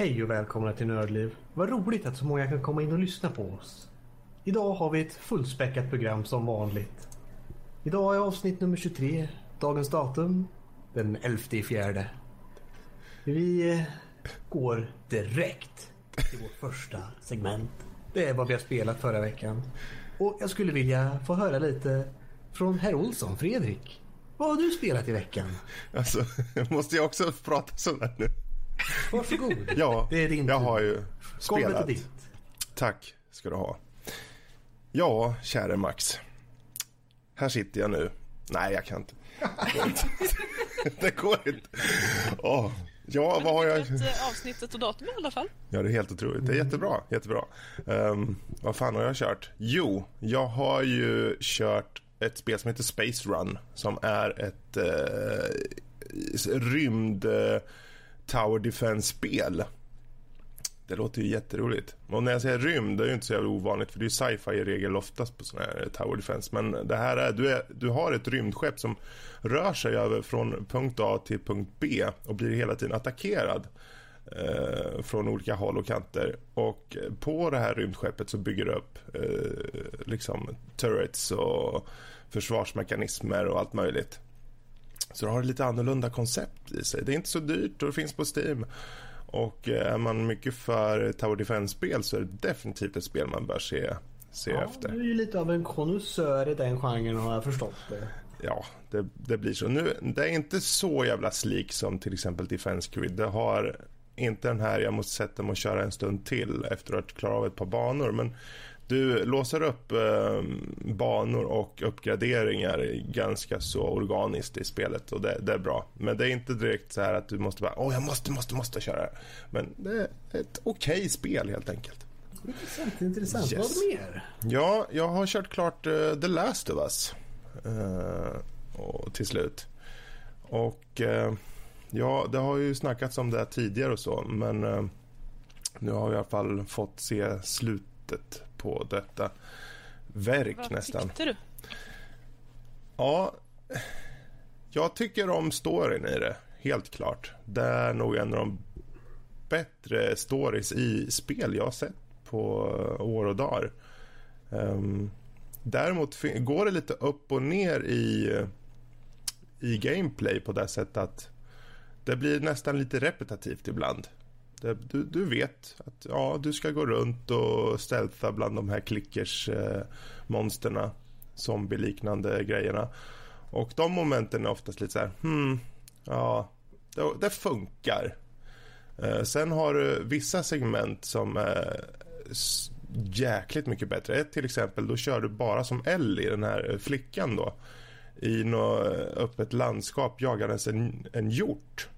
Hej och välkomna till Nördliv. Vad roligt att så många kan komma in och lyssna på oss. Idag har vi ett fullspäckat program som vanligt. Idag är avsnitt nummer 23. Dagens datum den 11 fjärde. Vi eh, går direkt till vårt första segment. Det är vad vi har spelat förra veckan. Och jag skulle vilja få höra lite från herr Olsson, Fredrik. Vad har du spelat i veckan? Alltså, måste jag också prata sådär nu? Varsågod. Ja, det är din jag tur. har ju spelat. ditt. Tack ska du ha. Ja, käre Max. Här sitter jag nu. Nej, jag kan inte. Det går inte. Åh. Ja, vad har jag? Eh, avsnittet och datum i alla fall. Ja, det är helt otroligt. Det är jättebra. jättebra. Ehm, vad fan har jag kört? Jo, jag har ju kört ett spel som heter Space Run som är ett uh, rymd eh, Tower Defense-spel. Det låter ju jätteroligt. Och när jag säger rymd, det är ju inte så jävla ovanligt för det är ju sci-fi i regel oftast på sådana här Tower Defense. Men det här är du, är, du har ett rymdskepp som rör sig över från punkt A till punkt B och blir hela tiden attackerad eh, från olika håll och kanter. Och på det här rymdskeppet så bygger du upp eh, liksom turrets och försvarsmekanismer och allt möjligt. Så det har lite annorlunda koncept i sig. Det är inte så dyrt och det finns på Steam. Och eh, är man mycket för Tower Defense-spel så är det definitivt ett spel man bör se, se Ja, efter. du är ju lite av en konnässör i den genren har jag förstått det. Ja, det, det blir så. Nu, det är inte så jävla slik som till exempel Defense Grid. Det har inte den här, jag måste sätta mig och köra en stund till efter att klara av ett par banor. Men du låser upp eh, banor och uppgraderingar ganska så organiskt i spelet och det, det är bra. Men det är inte direkt så här att du måste bara, åh jag måste, måste, måste köra. Men det är ett okej spel helt enkelt. Intressant, intressant. Yes. Vad mer? Ja, jag har kört klart eh, The Last of Us eh, och, till slut. Och eh, ja, det har ju snackats om det tidigare och så, men nu har vi i alla fall fått se slutet på detta verk Vad nästan. tyckte du? Ja, jag tycker om storyn i det, helt klart. Det är nog en av de bättre stories i spel jag har sett på år och dagar. Um, däremot går det lite upp och ner i, i gameplay på det sättet att det blir nästan lite repetitivt ibland. Du, du vet att ja, du ska gå runt och stealtha bland de här klickers eh, zombie-liknande grejerna. Och de momenten är oftast lite så här, hmm, ja, det, det funkar. Eh, sen har du vissa segment som är jäkligt mycket bättre. Ett till exempel, då kör du bara som Ellie, den här eh, flickan då. I något öppet landskap jagandes en, en hjort.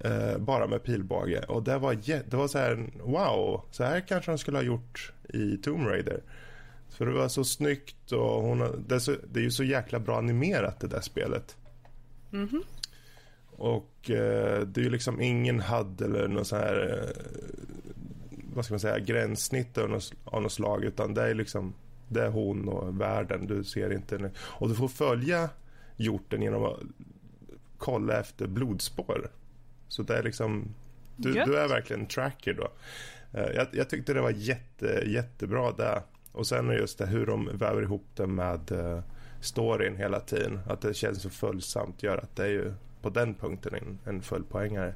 Eh, bara med pilbåge. Och det var, det var så här, wow, så här kanske de skulle ha gjort i Tomb Raider. För det var så snyggt och hon, det, är så, det är ju så jäkla bra animerat det där spelet. Mhm. Och eh, det är ju liksom ingen HUD eller någon sån här eh, vad ska man säga gränssnitt av något, av något slag utan det är liksom det är hon och världen du ser inte nu. och du får följa hjorten genom att kolla efter blodspår så det är liksom du, du är verkligen en tracker då Eh, jag, jag tyckte det var jätte, jättebra där och sen just det hur de väver ihop det med uh, storyn hela tiden att det känns så följsamt gör att det är ju på den punkten en, en fullpoängare.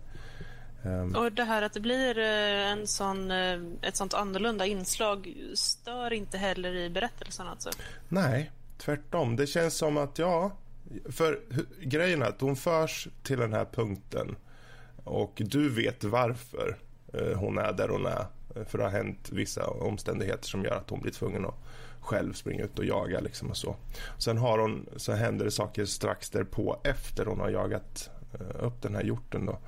Ehm, Och det här att det blir eh, en sån, eh, ett sånt annorlunda inslag stör inte heller i berättelsen alltså. Nej, tvärtom. Det känns som att, ja... För grejen är att hon förs till den här punkten och du vet varför eh, hon är där hon är. Eh, För det har hänt vissa omständigheter som gör att hon blir tvungen att själv springa ut och jaga liksom och så. Sen har hon, så händer det saker strax därpå efter hon har jagat eh, upp den här hjorten då.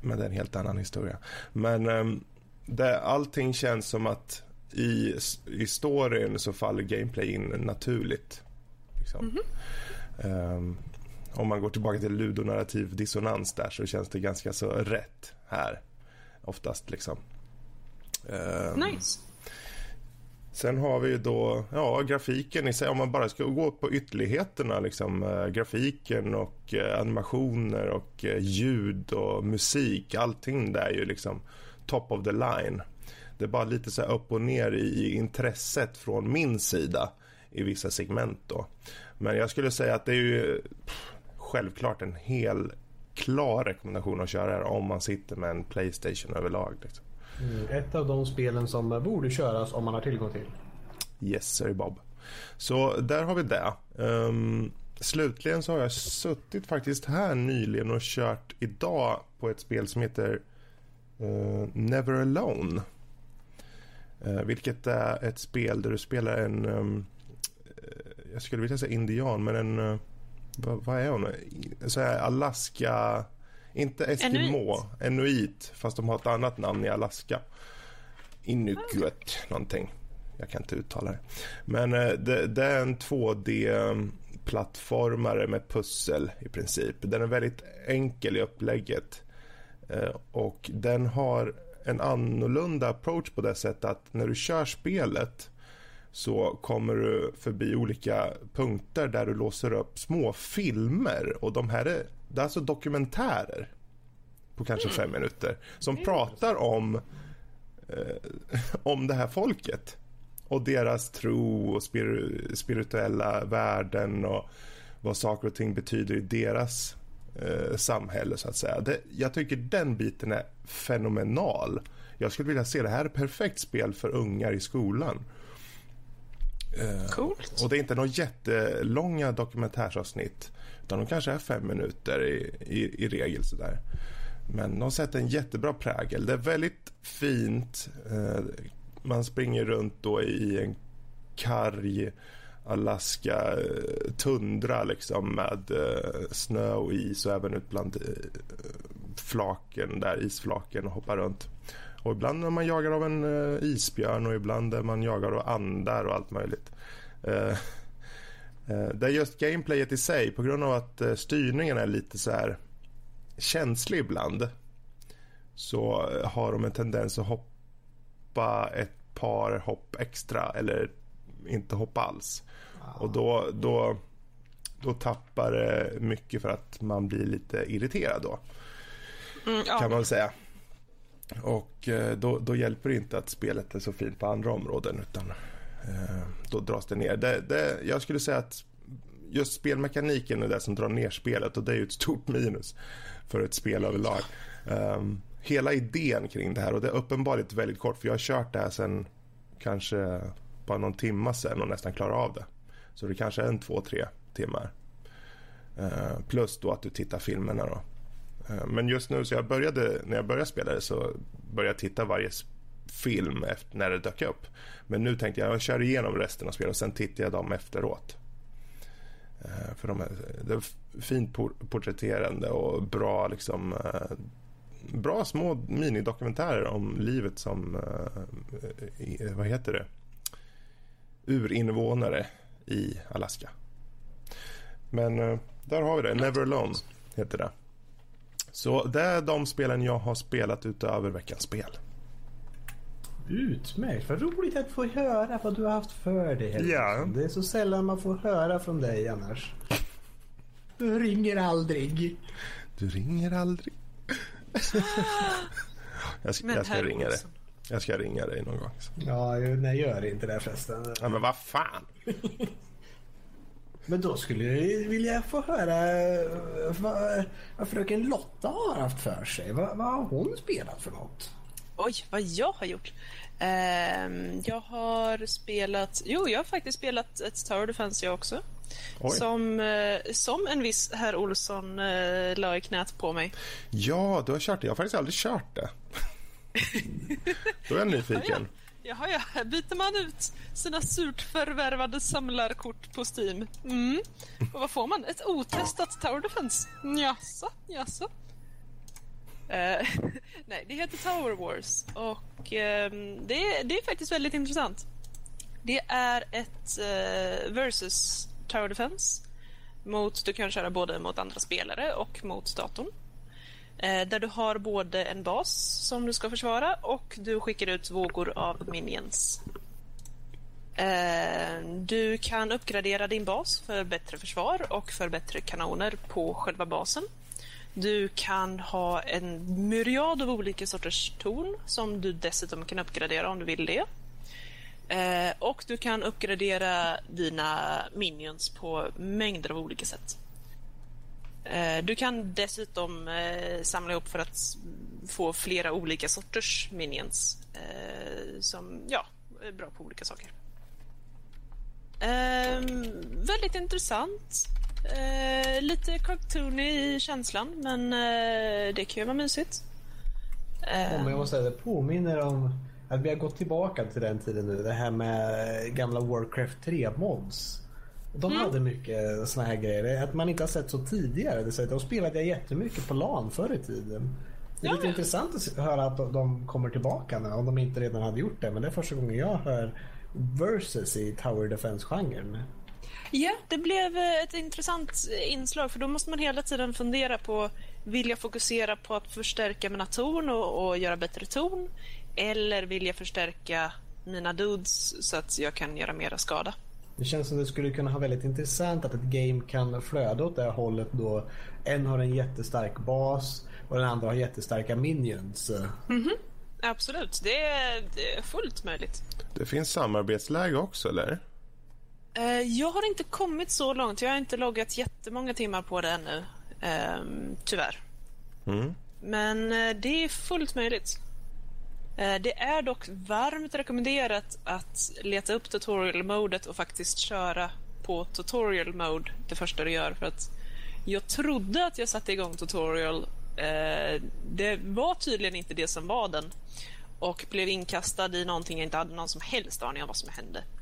Men det är en helt annan historia. Men ehm, det, allting känns som att i, i storyn så faller gameplay in naturligt. Liksom. Ehm, om man går tillbaka till ludonarrativ dissonans där så känns det ganska så rätt här. Oftast liksom. Ehm, Nice. Sen har vi ju då ja, grafiken i sig, om man bara ska gå på ytterligheterna. Liksom, eh, grafiken och eh, animationer och eh, ljud och musik. Allting där är ju liksom top of the line. Det är bara lite så här upp och ner i intresset från min sida i vissa segment. Då. Men jag skulle säga att det är ju pff, självklart en hel klar rekommendation att köra det här om man sitter med en Playstation överlag. Liksom. Mm, ett av de spelen som borde köras om man har tillgång till. Yes, sir Bob. Så där har vi det. Um, slutligen så har jag suttit faktiskt här nyligen och kört idag på ett spel som heter uh, Never Alone. Uh, vilket är ett spel där du spelar en, um, jag skulle vilja säga indian, men en, uh, vad, är hon? Så här Alaska, inte Eskimo, Enuit. Fast de har ett annat namn i Alaska. Inukuet någonting. Jag kan inte uttala det. Men det, det är en 2D-plattformare med pussel i princip. Den är väldigt enkel i upplägget. Och den har en annorlunda approach på det sättet att när du kör spelet så kommer du förbi olika punkter där du låser upp små filmer och de här är, det är alltså dokumentärer på kanske fem minuter som pratar om eh, om det här folket och deras tro och spir spirituella värden och vad saker och ting betyder i deras eh, samhälle så att säga. Det, jag tycker den biten är fenomenal. Jag skulle vilja se det här är perfekt spel för ungar i skolan. Eh, Coolt. Och det är inte några jättelånga dokumentärsavsnitt utan de kanske är fem minuter i, i, i regel sådär. Men de sätter en jättebra prägel. Det är väldigt fint. Eh, man springer runt då i en karg Alaska eh, tundra liksom med snö och is och även ut bland flaken där, isflaken och hoppar runt. Och ibland är man jagad av en isbjörn och ibland är man jagad av andar och allt möjligt. Det är just gameplayet i sig på grund av att styrningen är lite så här känslig ibland så har de en tendens att hoppa ett par hopp extra eller inte hoppa alls. Och då, då, då tappar det mycket för att man blir lite irriterad då. Mm, ja. Kan man säga. Och eh, då, då, hjälper det inte att spelet är så fint på andra områden utan eh, då dras det ner. Det, det, jag skulle säga att just spelmekaniken är det som drar ner spelet och det är ju ett stort minus för ett spel överlag. Um, hela idén kring det här och det är uppenbarligen väldigt kort för jag har kört det här sen kanske bara någon timma sen och nästan klarar av det. Så det kanske är en två, tre timmar. Uh, plus då att du tittar filmerna då. Eh, men just nu så jag började, när jag började spela det så började jag titta varje film efter, när det dök upp. Men nu tänkte jag jag kör igenom resten av spelet och sen tittar jag dem efteråt. Eh, för de är, det är fint porträtterande och bra liksom eh, bra små minidokumentärer om livet som, vad heter det, urinvånare i Alaska. Men där har vi det. Never Alone heter det. Så det är de spelen jag har spelat utöver veckans spel. Utmärkt. Vad roligt att få höra vad du har haft för dig. Ja. Det är så sällan man får höra från dig annars. Du ringer aldrig. Du ringer aldrig. jag ska, jag ska ringa dig. Jag ska ringa dig någon gång. Ja, nej gör inte det förresten. Ja, men vad fan. Men då skulle jag vilja få höra eh, vad, vad fröken Lotta har haft för sig. Vad, vad har hon spelat för något? Oj, vad jag har gjort? Uh, jag har spelat... Jo, jag har faktiskt spelat ett Tower Defense jag också. Som, uh, som en viss herr Olsson uh, la i knät på mig. Ja, du har kört det. Jag har faktiskt aldrig kört det. Då är jag nyfiken. Jaha, ja. Byter man ut sina surt förvärvade samlarkort på Steam? Mm. Och vad får man? Ett otestat Tower Defense? Mm, jaså, jaså. Uh, nej, det heter Tower Wars och um, det, det, är faktiskt väldigt intressant. Det är ett uh, versus Tower Defense. Mot, du kan köra både mot andra spelare och mot datorn. Eh, där du har både en bas som du ska försvara och du skickar ut vågor av minions. Eh, du kan uppgradera din bas för bättre försvar och för bättre kanoner på själva basen. Du kan ha en myriad av olika sorters torn som du dessutom kan uppgradera om du vill det. Eh, och du kan uppgradera dina minions på mängder av olika sätt. Eh, du kan dessutom eh, samla ihop för att få flera olika sorters minions eh, som ja, är bra på olika saker. Ehm, väldigt intressant. Lite cartoony i känslan, men det kan ju vara mysigt. Om jag måste säga, det påminner om att vi har gått tillbaka till den tiden nu. Det här med gamla Warcraft 3-mods. De hade mycket såna här grejer. Att man inte har sett så tidigare. Det de spelade jag jättemycket på LAN förr i tiden. Det är lite ja. intressant att höra att de kommer tillbaka nu. Om de inte redan hade gjort det. Men det är första gången jag hör versus i Tower Defense-genren. Ja, det blev eh, ett intressant inslag för då måste man hela tiden fundera på vill jag fokusera på att förstärka mina torn och, och göra bättre torn eller vill jag förstärka mina dudes så att jag kan göra mera skada? Det känns som det skulle kunna ha väldigt intressant att ett game kan flöda åt det hållet då en har en jättestark bas och den andra har jättestarka minions. Absolut, det är, det är fullt möjligt. Det finns samarbetsläge också, eller? Eh, Jag har inte kommit så långt. Jag har inte loggat jättemånga timmar på det ännu. Ehm, tyvärr. Mm. Men eh, det är fullt möjligt. Eh, Det är dock varmt rekommenderat att leta upp tutorial-modet och faktiskt köra på tutorial mode det första du gör. För att jag trodde att jag satte igång tutorial. Eh, Det var tydligen inte det som var den. Och blev inkastad i någonting jag inte hade någon som helst aning om vad som hände.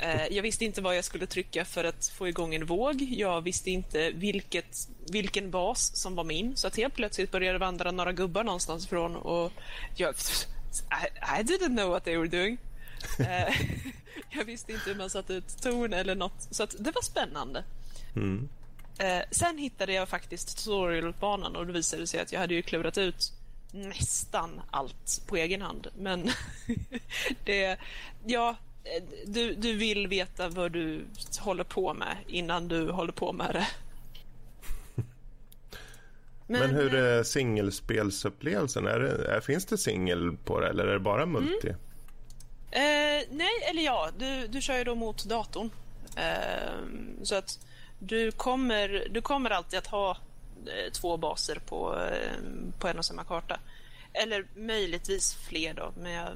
Eh, Jag visste inte vad jag skulle trycka för att få igång en våg. Jag visste inte vilket, vilken bas som var min. Så att helt plötsligt började det vandra några gubbar någonstans ifrån och jag... I, I didn't know what they were doing. Eh, jag visste inte hur man satte ut ton eller något. Så det var spännande. Mm. Eh, sen hittade jag faktiskt tutorialbanan och då visade det sig att jag hade ju klurat ut nästan allt på egen hand. Men det, ja, eh, du, du vill veta vad du håller på med innan du håller på med det. Men, hur är singelspelsupplevelsen? Är det, är, finns det singel på det eller är det bara multi? Eh, nej, eller ja, du, du kör ju då mot datorn. Eh, så att du kommer, du kommer alltid att ha eh, två baser på, eh, på en och samma karta. Eller möjligtvis fler då, men jag,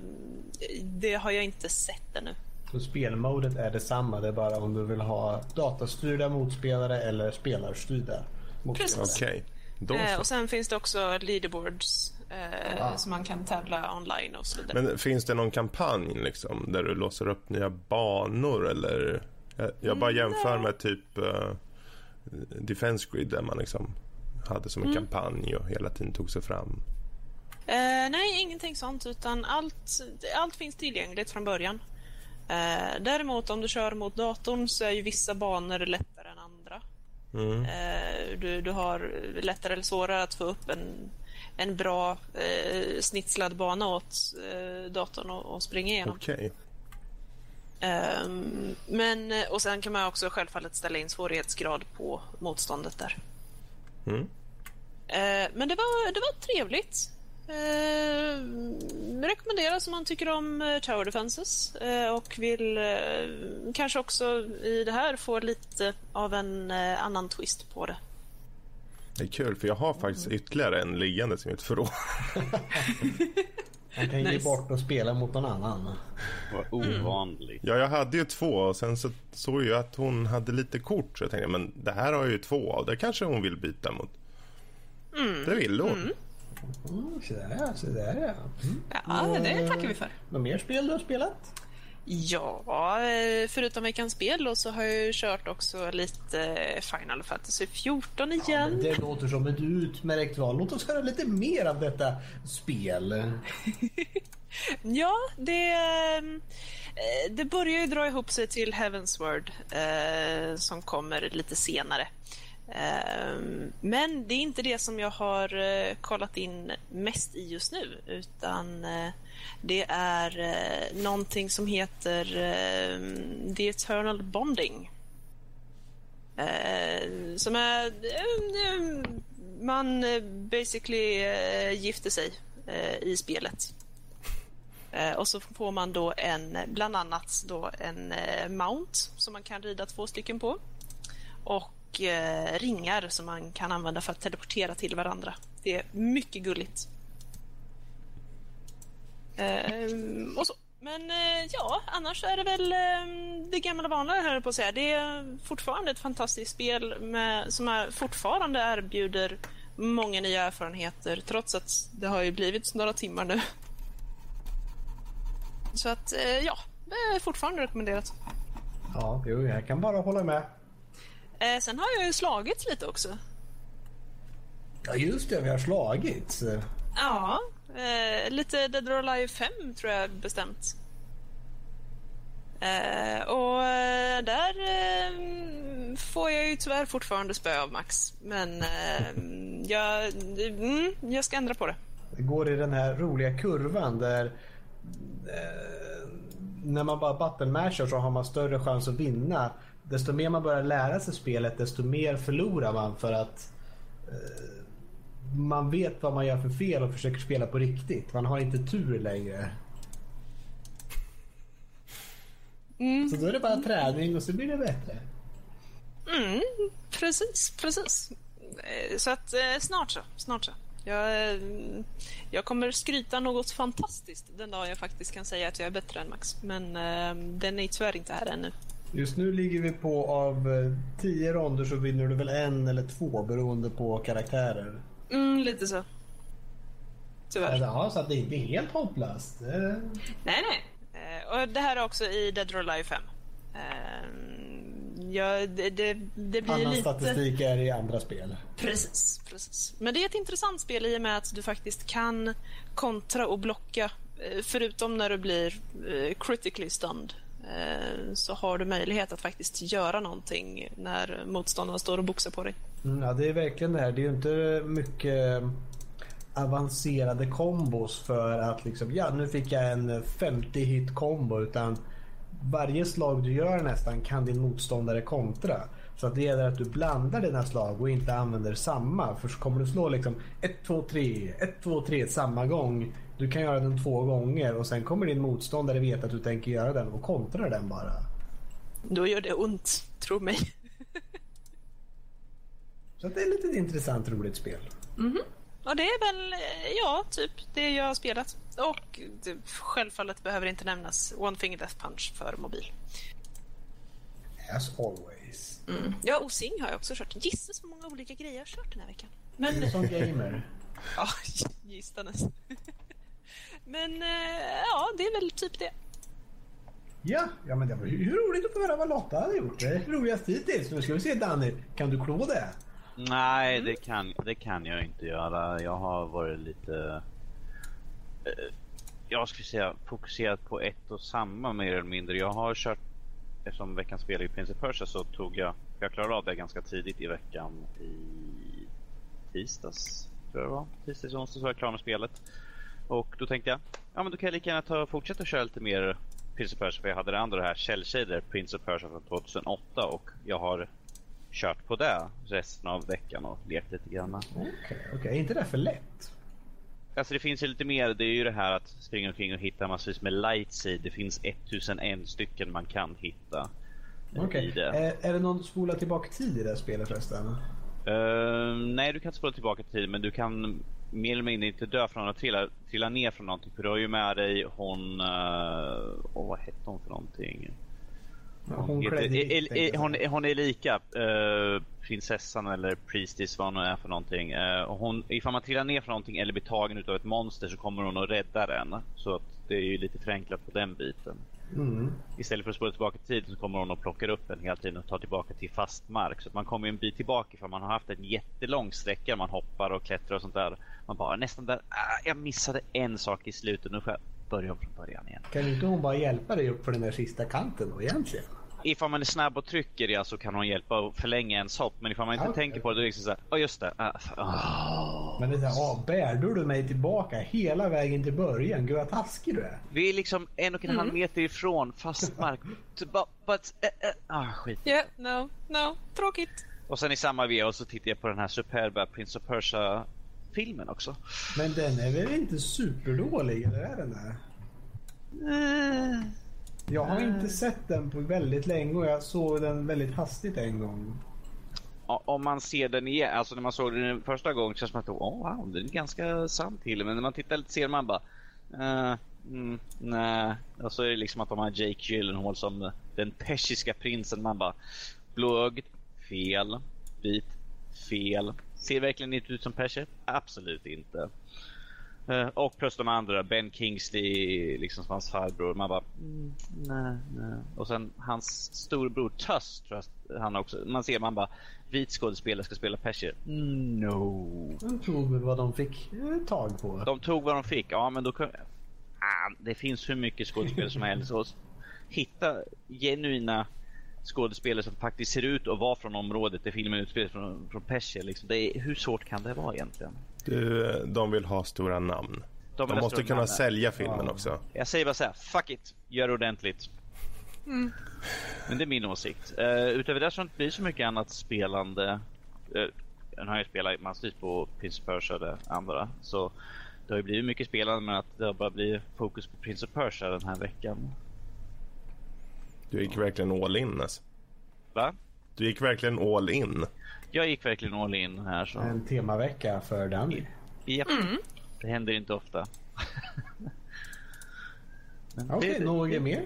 det har jag inte sett ännu. Så spelmodet är detsamma. Det är bara om du vill ha datastyrda motspelare eller spelarstyrda motspelare. Precis. Okej, då Eh, och sen finns det också leaderboards eh, Ah. som man kan tävla online och så vidare. Men finns det någon kampanj liksom där du låser upp nya banor eller? Jag, jag bara jämför med typ uh, Defense Grid där man liksom hade som en kampanj och hela tiden tog sig fram. Eh, nej, ingenting sånt, utan allt, allt finns tillgängligt från början. Eh, däremot om du kör mot datorn så är ju vissa banor lättare än. Mm. Eh, du, du har lättare eller svårare att få upp en, en bra eh, snitslad bana åt eh, datorn och, och springa igenom. Okej. Ehm, men, eh, och sen kan man också självfallet ställa in svårighetsgrad på motståndet där. Mm. Eh, men det var, det var trevligt. Eh, rekommenderas om man tycker om eh, Tower Defenses eh, och vill eh, kanske också i det här få lite av en eh, annan twist på det. Det är kul för jag har faktiskt ytterligare en liggande i mitt förråd. Man kan ge Nice. bort och spela mot någon annan. Vad ovanligt. Ja, jag hade ju två och sen så såg jag att hon hade lite kort så jag tänkte men det här har jag ju två av. Det kanske hon vill byta mot. Det vill hon. Mm, så där ja, så där ja. Mm. Ja, det tackar vi för. Något mer spel du har spelat? Ja, eh, förutom veckans spel då, så har jag ju kört också lite eh, Final Fantasy 14 igen. Men det låter som ett utmärkt val. Låt oss höra lite mer av detta spel. Ja, det, eh, det börjar ju dra ihop sig till Heavensward eh, som kommer lite senare. Ehm, men det är inte det som jag har eh, kollat in mest i just nu utan eh, det är eh, någonting som heter ehm, The Eternal Bonding. Ehm, som är... Man basically gifter sig i spelet. Och så får man då en, bland annat då en mount som man kan rida två stycken på. Och eh, ringar som man kan använda för att teleportera till varandra. Det är mycket gulligt. Eh, och så. Men eh, ja, annars är det väl eh, det gamla vanliga höll jag på att säga. Det är fortfarande ett fantastiskt spel med, som är, fortfarande erbjuder många nya erfarenheter trots att det har ju blivit några timmar nu. Så att eh, ja, det är fortfarande rekommenderat. Ja, jo, jag kan bara hålla med. Eh, sen har jag ju slagits lite också. Ja, just det. Vi har slagits. Ja, eh, lite Dead or Alive 5 tror jag bestämt. Eh, och eh, där eh, får jag ju tyvärr fortfarande spö av Max. Men eh, jag, mm, jag ska ändra på det. Det går i den här roliga kurvan där eh, när man bara buttonmashar så har man större chans att vinna. Desto mer man börjar lära sig spelet desto mer förlorar man för att eh, man vet vad man gör för fel och försöker spela på riktigt. Man har inte tur längre. Så då är det bara träning och så blir det bättre. Mm, precis, precis. Eh, Så att eh, snart så, snart så. Jag, eh, jag kommer skryta något fantastiskt den dag jag faktiskt kan säga att jag är bättre än Max. Men den är tyvärr inte här ännu. Just nu ligger vi på av eh, tio ronder så vinner du väl en eller två beroende på karaktärer. Mm, lite så. Tyvärr. Ja, så att det är inte helt hopplöst. Nej, nej. Eh, Och det här är också i Dead or Alive 5. Eh, Ja, det, det, det blir Annan lite... statistik är i andra spel. Precis, precis. Men det är ett intressant spel i och med att du faktiskt kan kontra och blocka. Förutom när du blir critically stunned Eh, så har du möjlighet att faktiskt göra någonting när motståndaren står och boxar på dig. Mm, ja, det är verkligen det här. Det är ju inte mycket avancerade kombos för att liksom, ja nu fick jag en 50 hit kombo utan varje slag du gör nästan kan din motståndare kontra. Så att det gäller att du blandar dina slag och inte använder samma. För så kommer du slå liksom 1, 2, 3, 1, 2, 3 samma gång. Du kan göra den två gånger och sen kommer din motståndare veta att du tänker göra den och kontra den bara. Då gör det ont, tro mig. Så det är lite ett intressant roligt spel. Och det är väl, eh, ja, typ det jag har spelat. Och det, självfallet behöver inte nämnas One Finger Death Punch för mobil. As always. Mm. Ja, och Sing har jag också kört. Gissa så många olika grejer jag har kört den här veckan. Men, Som gamer. ja, gisstanes. Men, eh, ja, det är väl typ det. Ja, ja men det var ju roligt att få höra vad Lotta hade gjort. Det är roligast hittills. Nu ska vi se Danny, kan du klå det? Nej, det kan, det kan jag inte göra. Jag har varit lite... eh, Jag skulle säga fokuserat på ett och samma mer eller mindre. Jag har kört, eftersom veckans spel i Prince of Persia så tog jag, jag klarade av det ganska tidigt i veckan i tisdags, tror jag det var. Tisdags, onsdags var jag klar med spelet. Och då tänkte jag, ja men då kan jag lika gärna ta och fortsätta köra lite mer Prince of Persia. För jag hade det andra här, Shell Shader, Prince of Persia från 2008 och jag har kört på det resten av veckan och lekt lite grann. Okej, okej. Är inte det för lätt? Alltså det finns ju lite mer. Det är ju det här att springa omkring och hitta massvis med lightseed. Det finns 1001 stycken man kan hitta eh, Okej. det. Är, är det någon spola tillbaka tid i det här spelet förresten? Eh, nej, du kan inte spola tillbaka till men du kan mer eller mindre inte dö från att trilla, trilla ner från någonting. För du har ju med dig hon... Uh, oh, vad hette hon för någonting? Ja, hon heter- hon, hon är lika. eh, prinsessan eller priestess vad hon nu är för någonting. Och hon, ifall man trillar ner från någonting eller blir tagen utav ett monster så kommer hon att rädda den. Så att det är ju lite förenklat på den biten. Mm. Istället för att spola tillbaka tiden så kommer hon och plockar upp en hela tiden och tar tillbaka till fast mark. Så man kommer ju en bit tillbaka för man har haft en jättelång sträcka man hoppar och klättrar och sånt där. Man bara nästan där, ah, jag missade en sak i slutet, nu får jag börja om från början igen. Kan inte hon bara hjälpa dig upp för den där sista kanten då egentligen? Ifall man är snabb och trycker det så kan hon hjälpa att förlänga ens hopp. Men ifall man inte Ja, okej. tänker på det, då är det liksom såhär, ja just det. ah, ah. Men det är såhär, ah, bärde du mig tillbaka hela vägen till början? Gud vad taskig du är. Vi är liksom en och en halv meter ifrån fast mark. But, but, eh, eh, ah, skit. Yeah, no, no. Tråkigt. Och sen i samma veva så tittar jag på den här superba Prince of Persia filmen också. Men den är väl inte superdålig, eller är den det? Jag har inte sett den på väldigt länge och jag såg den väldigt hastigt en gång. Om man ser den igen, alltså när man såg den första gången känns som att oh, wow, den är ganska sann till. Men när man tittar lite ser man bara uh, mm, nej. Och så är det liksom att de har Jake Gyllenhaal som den persiska prinsen. Man bara blåögd, fel, vit, fel. Ser verkligen inte ut som perser? Absolut inte. Eh, och plus de andra, Ben Kingsley, liksom som hans farbror. Man bara, mm, nej, nej. Och sen hans storbror Tuss, tror jag han också. Man ser man bara, vit skådespelare ska spela perser. Mm, no. De tog väl vad de fick eh, tag på. De tog vad de fick, ja men då kan... Ah, det finns hur mycket skådespelare som helst. Och hitta genuina skådespelare som faktiskt ser ut att vara från området där filmen utspelar från, från Persia. Liksom. Det är, hur svårt kan det vara egentligen? Du, de vill ha stora namn. De De måste kunna namn. sälja filmen Ja. också. Jag säger bara så här, fuck it, gör det ordentligt. Men det är min åsikt. Uh, utöver det så har det så mycket annat spelande. Uh, nu har jag spelat massvis på Prince of Persia och det andra. Så det har ju blivit mycket spelande men att det har bara blivit fokus på Prince of Persia den här veckan. Du gick verkligen all in alltså. Va? Du gick verkligen all in. Jag gick verkligen all in här så. En temavecka för Danny. Japp. Det händer inte ofta. Okej, det- något det- mer?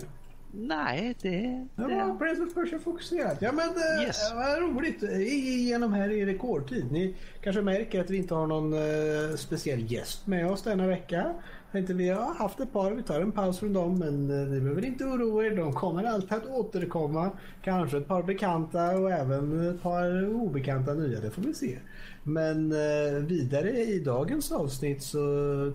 Nej, det... Det var Prince of Persia fokuserat. Ja men eh, Yes. vad roligt. I- Igenom här i rekordtid. Ni kanske märker att vi inte har någon eh, speciell gäst med oss denna vecka. Tänkte vi har haft ett par, vi tar en paus från dem men eh, ni behöver inte oroa er. De kommer alltid att återkomma. Kanske ett par bekanta och även ett par obekanta nya, det får vi se. Men eh, vidare i dagens avsnitt så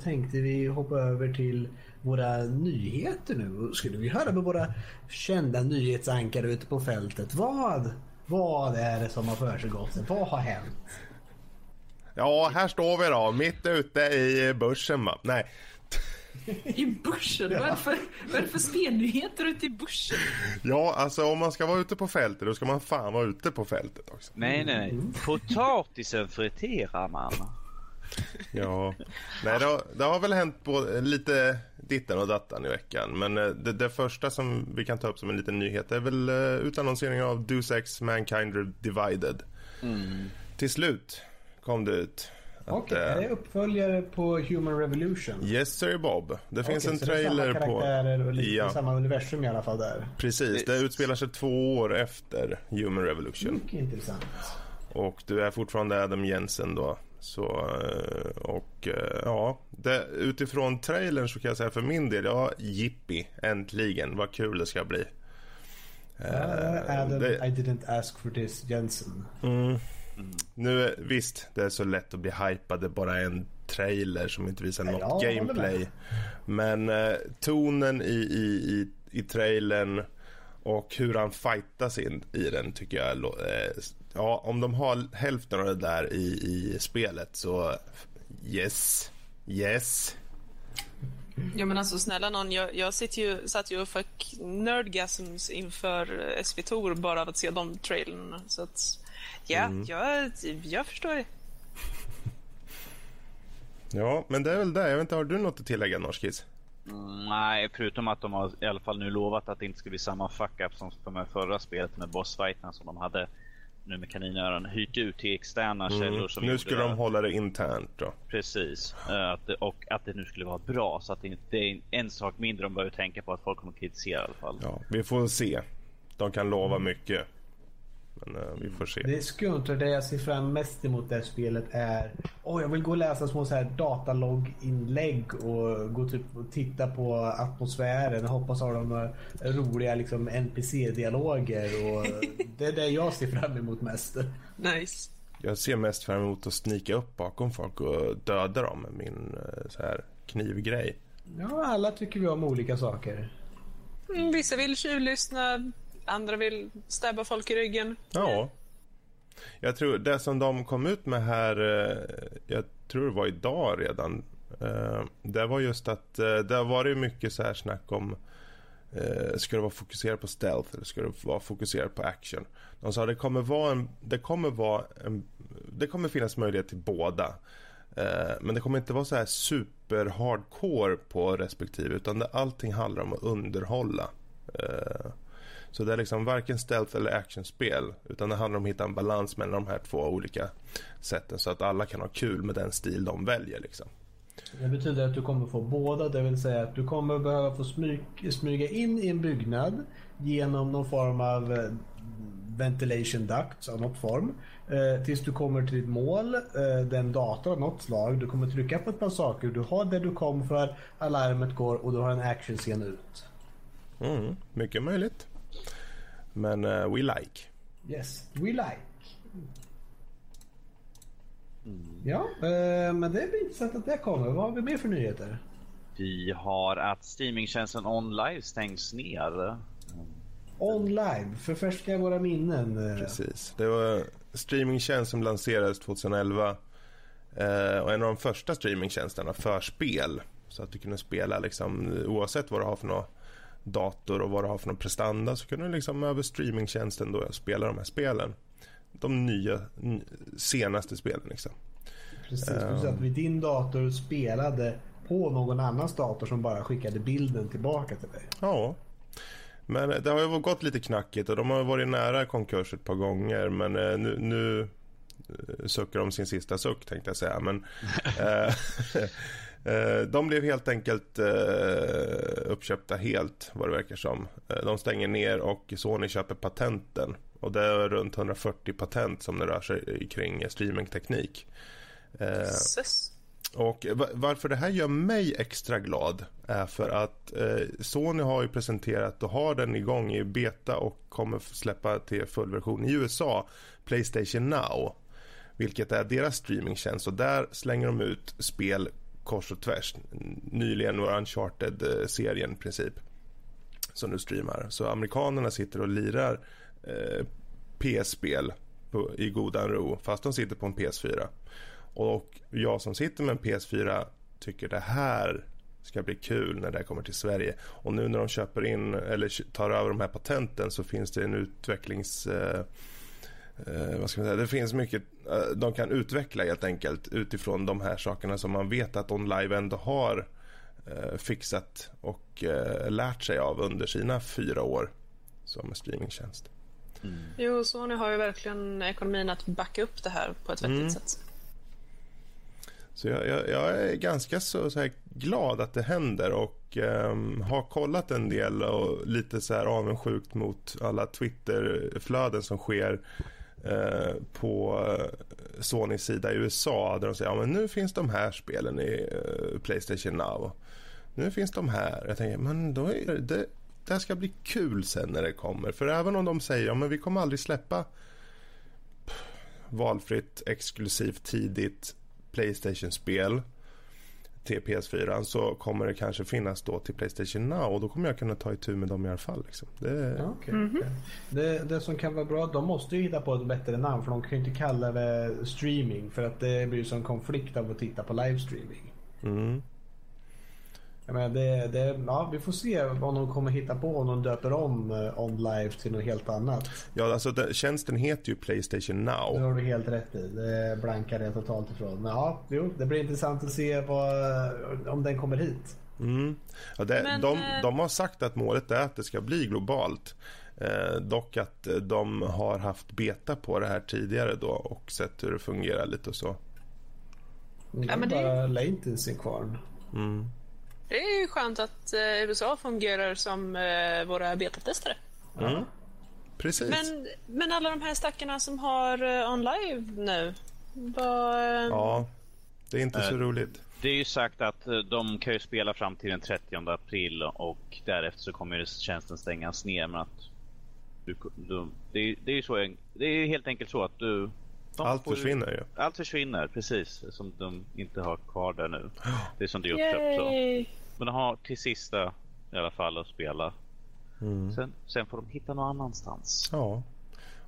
tänkte vi hoppa över till våra nyheter nu. Skulle vi höra med våra kända nyhetsankare ute på fältet. Vad, vad är det som har försiggått? Vad har hänt? Ja, här står vi då, mitt ute i börsen va. Nej, i börsen? Vad är det för, vad är det för spelnyheter ute i börsen? ja alltså om man ska vara ute på fältet då ska man fan vara ute på fältet också. Nej, nej, nej. Potatisen friterar man. Ja, nej det har, det har väl hänt på lite ditten och dattan i veckan. Men eh, det, det första som vi kan ta upp som en liten nyhet är väl uh, utannonseringen av Deus Ex Mankind Divided. Till slut kom det ut. Okej, eh, är det uppföljare på Human Revolution? Yes sir Bob. Det finns Okej, en så det är trailer samma på... karaktärer och lite Ja. samma universum i alla fall där. Precis, det utspelar sig två år efter Human Revolution. Mycket intressant. Och du är fortfarande Adam Jensen då. Så, eh, och eh, ja, det, utifrån trailern så kan jag säga för min del, ja, jippi, äntligen, vad kul det ska bli. Uh, Adam, det- I didn't ask for this, Jensen. Nu, är- visst, det är så lätt att bli hypad, bara en trailer som inte visar Ja, något gameplay. Men eh, tonen i, i, i, i trailern och hur han fightas in i den tycker jag, eh, ja, om de har hälften av det där i, i spelet så yes, yes. Ja men alltså snälla någon, jag, jag sitter ju, satt ju och fick nerdgasms inför eh, SV Tor bara av att se de trailerna. Så att, ja, jag, jag förstår det. Ja, men det är väl det. Jag vet inte, har du något att tillägga Norskis? Mm, nej, förutom att de har i alla fall nu lovat att det inte ska bli samma fuck-up som för med förra spelet med bossfighterna som de hade nu med kaninöron hyrt ut till externa källor som Nu skulle det. de hålla det internt då. Precis. Eh, Att det, och att det nu skulle vara bra så att det inte det är en sak mindre de behöver tänka på att folk kommer kritisera i alla fall. Ja, vi får se. De kan lova mycket. Men eh, vi får se. Det är skumt och det jag ser fram mest emot det här spelet är... Åh, jag vill gå och läsa små så här datalogginlägg och gå typ och titta på atmosfären. Jag hoppas ha de roliga liksom NPC-dialoger och det är det jag ser fram emot mest. Nice. Jag ser mest fram emot att snika upp bakom folk och döda dem med min eh, så här knivgrej. Ja, alla tycker vi om olika saker. Mm, vissa vill tjuvlyssna, Andra vill stäbba folk i ryggen. Ja. Jag tror det som de kom ut med här, eh, jag tror det var idag redan. Eh, det var just att eh, det har varit mycket så här snack om Ska det vara fokuserat på stealth eller ska det vara fokuserat på action? De sa det kommer vara en, det kommer vara en, det kommer finnas möjlighet till båda. Men det kommer inte vara så här super hardcore på respektive utan det, allting handlar om att underhålla. Så det är liksom varken stealth eller actionspel utan det handlar om att hitta en balans mellan de här två olika sätten så att alla kan ha kul med den stil de väljer liksom. Det betyder att du kommer få båda, det vill säga att du kommer behöva få smyg, smyga in i en byggnad genom någon form av eh, ventilation ducts av något form. Eh, tills du kommer till ditt mål, eh, den dator av något slag. Du kommer trycka på ett par saker, du har det du kom för, alarmet går och du har en actionscen ut. Mm, mycket möjligt. Men eh, we like. Yes, we like. Ja, eh, men det är intressant att det kommer. Vad har vi mer för nyheter? Vi har att streamingtjänsten OnLive stängs ner. Online, förfärska våra minnen. Precis. Det var streamingtjänst som lanserades 2011. Eh, och en av de första streamingtjänsterna för spel. Så att du kunde spela liksom, oavsett vad du har för någon dator och vad du har för någon prestanda så kunde du liksom över streamingtjänsten då spela de här spelen. De nya, senaste spelen liksom. Precis, du satt vid din dator spelade på någon annans dator som bara skickade bilden tillbaka till dig. Ja. Men det har ju gått lite knackigt och de har varit nära konkurs ett par gånger men eh, nu, nu eh, suckar de sin sista suck tänkte jag säga. Men, eh, de blev helt enkelt eh, uppköpta helt vad det verkar som. Eh, De stänger ner och Sony köper patenten. Och det är runt 140 patent som det rör sig kring streamingteknik. Eh, och va- varför det här gör mig extra glad är för att eh, Sony har ju presenterat och har den igång i beta och kommer släppa till fullversion i USA, Playstation Now. Vilket är deras streamingtjänst och där slänger de ut spel kors och tvärs. Nyligen var Uncharted-serien i princip. Som nu streamar. Så amerikanerna sitter och lirar eh, PS-spel på, i godan ro fast de sitter på en PS4. Och jag som sitter med en PS4 tycker det här ska bli kul när det kommer till Sverige. Och nu när de köper in eller tar över de här patenten så finns det en utvecklings... Eh, eh, vad ska man säga? Det finns mycket eh, de kan utveckla helt enkelt utifrån de här sakerna som man vet att OnLive ändå har eh, fixat och eh, lärt sig av under sina fyra år som streamingtjänst. Jo, Sony har ju verkligen ekonomin att backa upp det här på ett vettigt Mm. sätt. Så jag, jag, jag är ganska så, så glad att det händer och ehm, har kollat en del och lite så här avundsjukt mot alla Twitter-flöden som sker eh, på eh, Sonys sida i USA där de säger ja men nu finns de här spelen i eh, Playstation Now. Nu finns de här. Jag tänker men då är det, det, här ska bli kul sen när det kommer. För även om de säger ja men vi kommer aldrig släppa pff, valfritt, exklusivt, tidigt Playstation-spel till PS4 så kommer det kanske finnas då till Playstation Now och då kommer jag kunna ta itu med dem i alla fall. Liksom. Det, Ja, okej, okej. Det, det som kan vara bra, de måste ju hitta på ett bättre namn för de kan ju inte kalla det streaming för att det blir ju som konflikt av att titta på livestreaming. mm, Jag menar, det, det, ja, vi får se om de kommer hitta på om de döper om eh, On Live till något helt annat. ja, alltså den, tjänsten heter ju Playstation Det Now. har du helt rätt i. Det blankar jag totalt ifrån. Men ja, jo, det blir intressant att se vad, om den kommer hit. Mm. Ja, det, Men, de, eh, de har sagt att målet är att det ska bli globalt. Eh, dock att eh, de har haft beta på det här tidigare då och sett hur det fungerar lite och så. Det Ja, är men det- bara latency kvar. Mm. Det är ju skönt att eh, USA fungerar som eh, våra betatestare. Mm. Precis. Men, men alla de här stackarna som har eh, OnLive nu. Vad... Ja, det är inte så roligt. Det är ju sagt att eh, de kan ju spela fram till den 30 april och därefter så kommer ju tjänsten stängas ner. Men att du, du, det, är, det är ju så, det är helt enkelt så att du... Allt får försvinner ju. Allt försvinner, precis. Som de inte har kvar där nu. Det är som det är uppköpt så. Men de har till sista i alla fall att spela. Sen, sen får de hitta någon annanstans. Ja.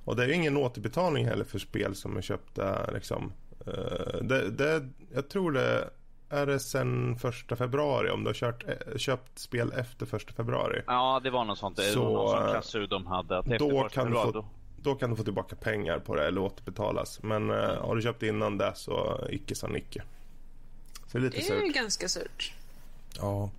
Och det är ju ingen återbetalning heller för spel som är köpta liksom. Eh, det, det, jag tror det är det sen första februari om du har kört, eh, köpt spel efter första februari. Ja, det var något sånt. Det Så, var någon sån eh, klausul de hade. Att Då kan, du få, då- då kan du få tillbaka pengar på det eller återbetalas. Men eh, har du köpt innan det så icke sa Nicke. Så det är lite Det är ju surt. ganska surt. Ja.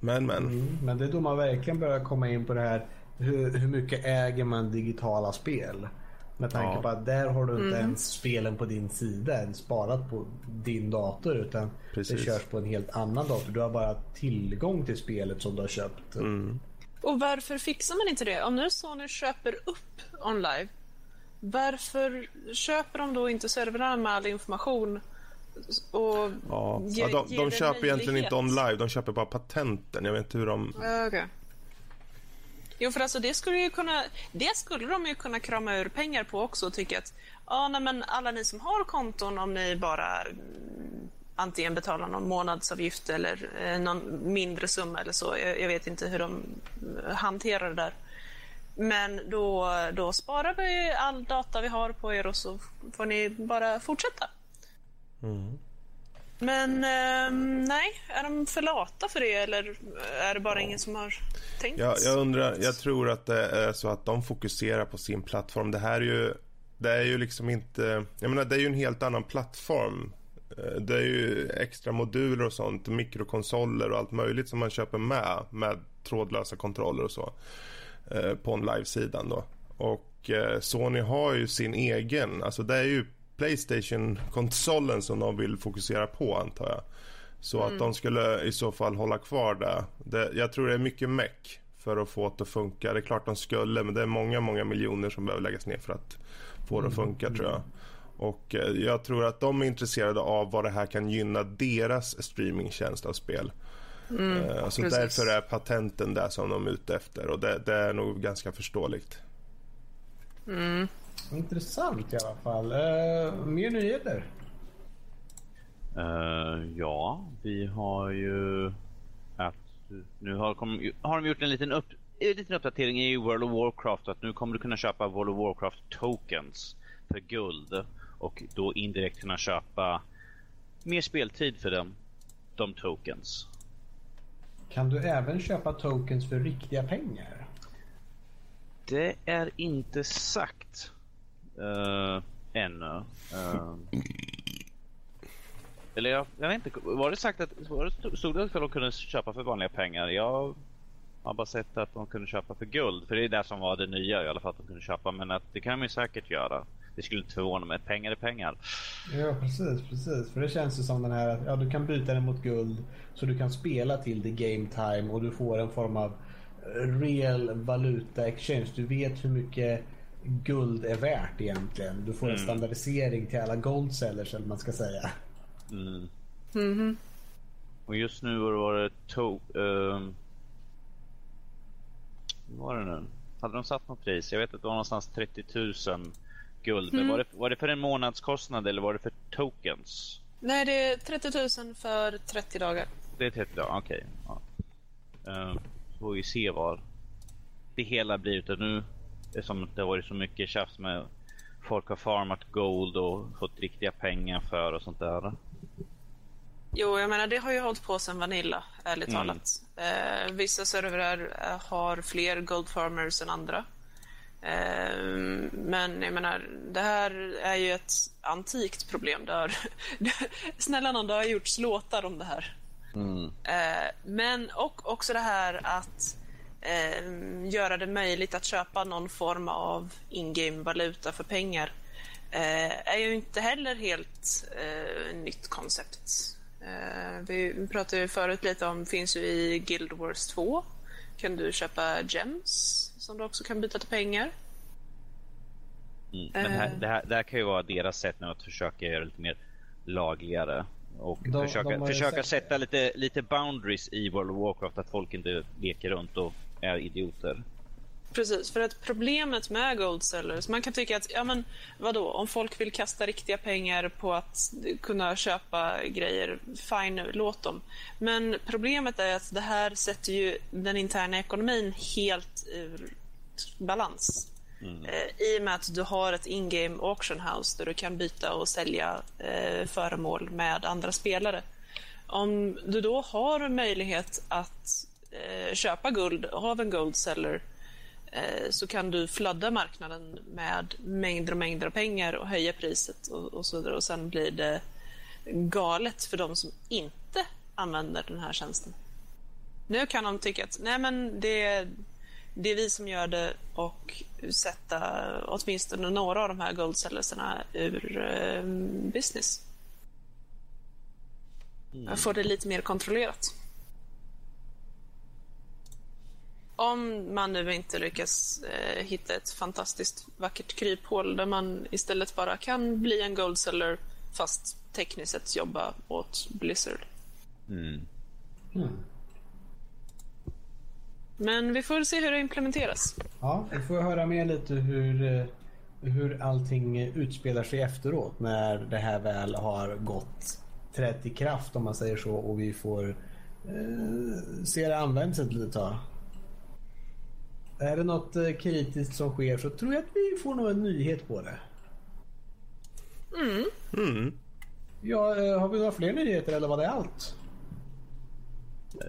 Men men. Mm, men det är då man verkligen börjar komma in på det här hur, hur mycket äger man digitala spel? Med tanke Ja. på att där har du inte ens spelen på din sida än sparat på din dator utan Precis. det körs på en helt annan dator. Du har bara tillgång till spelet som du har köpt. Mm. Och varför fixar man inte det? Om nu Sony köper upp OnLive, varför köper de då inte servrarna med all information? Och Ja. ge- Ja, de de det köper egentligen inte möjlighet? on live. De köper bara patenten. Jag vet inte hur de... Ja, Okej. Jo, för alltså det skulle ju kunna, det skulle de ju kunna krama ur pengar på också och tycka att ja, nej, men alla ni som har konton, om ni bara mm, antingen betalar någon månadsavgift eller eh, någon mindre summa eller så. Jag, jag vet inte hur de eh, hanterar det där. Men då, då sparar vi all data vi har på er och så får ni bara fortsätta. Men ehm, nej, är de för lata för det eller är det bara ingen som har tänkt? Jag, jag undrar, jag tror att det är så att de fokuserar på sin plattform. Det här är ju, det är ju liksom inte, jag menar det är ju en helt annan plattform. Eh, Det är ju extra moduler och sånt, mikrokonsoler och allt möjligt som man köper med, med trådlösa kontroller och så. eh, På en livesidan då. Och eh, Sony har ju sin egen, alltså det är ju Playstation-konsolen som de vill fokusera på antar jag. Så att de skulle i så fall hålla kvar det. det. Jag tror det är mycket meck för att få det att funka. Det är klart de skulle men det är många, många miljoner som behöver läggas ner för att få det att funka tror jag. Och eh, jag tror att de är intresserade av vad det här kan gynna deras streamingtjänst av spel. Eh, så precis. därför är patenten där som de är ute efter och det, det är nog ganska förståeligt. Intressant i alla fall. Uh, mer nyheter? Eh, ja, vi har ju att nu har, kom, har de gjort en liten, upp, en liten uppdatering i World of Warcraft att nu kommer du kunna köpa World of Warcraft tokens för guld och då indirekt kunna köpa mer speltid för dem, de tokens. Kan du även köpa tokens för riktiga pengar? Det är inte sagt uh, ännu. Uh, eller jag, jag vet inte, var det sagt att var det, stod det att de kunde köpa för vanliga pengar? Jag har bara sett att de kunde köpa för guld, för det är det som var det nya i alla fall att de kunde köpa, men att det kan de ju säkert göra. Det skulle inte förvåna mig, pengar är pengar. Ja, precis, precis. För det känns ju som den här att ja, du kan byta den mot guld så du kan spela till the game time och du får en form av real valuta exchange. Du vet hur mycket guld är värt egentligen. Du får en standardisering till alla gold sellers eller man ska säga. Mm. Och just nu var det to... ehm, var det nu? Hade de satt något pris? Jag vet att det var någonstans 30 000 guld. Men var det, var det för en månadskostnad eller var det för tokens? Nej, det är 30 000 för 30 dagar. Det är 30 dagar, okej. Ja. Ehm, så får vi se vad det hela blir. Utan nu, eftersom det har varit så mycket tjafs med folk har farmat gold och fått riktiga pengar för och sånt där. Jo, jag menar det har ju hållit på sedan Vanilla, ärligt Mm. talat. Eh, vissa servrar eh, har fler Gold Farmers än andra. Eh, men jag menar, det här är ju ett antikt problem. Har, snälla någon, det har gjorts låtar om det här. Eh, men och också det här att eh, göra det möjligt att köpa någon form av in-game valuta för pengar eh, är ju inte heller helt eh, nytt koncept. Eh, vi pratade ju förut lite om, finns ju i Guild Wars 2. Kan du köpa gems som du också kan byta till pengar. Mm. Men här, det, här, det här kan ju vara deras sätt nu att försöka göra det lite mer lagligare. Och De- försöka, de försöka sätta lite, lite boundaries i World of Warcraft. Att folk inte leker runt och är idioter. Precis, för att problemet med gold sellers, man kan tycka att, ja men vadå, om folk vill kasta riktiga pengar på att kunna köpa grejer, fine, låt dem. Men problemet är att det här sätter ju den interna ekonomin helt ur balans. Eh, I och med att du har ett in-game auction house där du kan byta och sälja eh, föremål med andra spelare. Om du då har möjlighet att eh, köpa guld av en gold seller eh, så kan du flöda marknaden med mängder och mängder av pengar och höja priset och, och så vidare. Och sen blir det galet för de som inte använder den här tjänsten. Nu kan de tycka att nej men det, det är vi som gör det och sätta åtminstone några av de här goldsellerserna ur eh, business. Jag får det lite mer kontrollerat. Om man nu inte lyckas eh, hitta ett fantastiskt vackert kryphål där man istället bara kan bli en goldseller fast tekniskt sett jobba åt Blizzard. Mm. Men vi får se hur det implementeras. Ja, vi får höra mer lite hur, eh, hur allting utspelar sig efteråt när det här väl har gått trätt i kraft om man säger så och vi får eh, se det användas ett litet tag. Är det något eh, kritiskt som sker så tror jag att vi får nog en nyhet på det. Mm. Ja, eh, har vi några fler nyheter eller var det allt?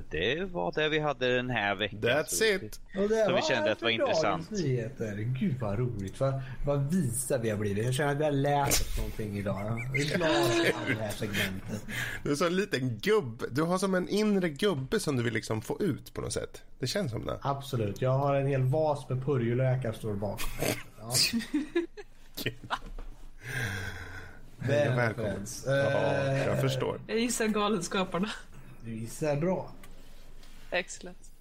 Det var det vi hade den här veckan. That's Så- it. Och det Så vi kände att det var intressant. Nyheter. Gud vad roligt. Vad, vad visa vi har blivit. Jag känner att vi har lärt oss någonting idag. Jag är glad det här segmentet. Du är som en liten gubbe. Du har som en inre gubbe som du vill liksom få ut på något sätt. Det känns som det. Absolut. Jag har en hel vas med purjolökar står bakom. Ja. Välkommen. Ja, jag förstår. Jag gissar Galenskaparna. Du gissar bra. Excellent.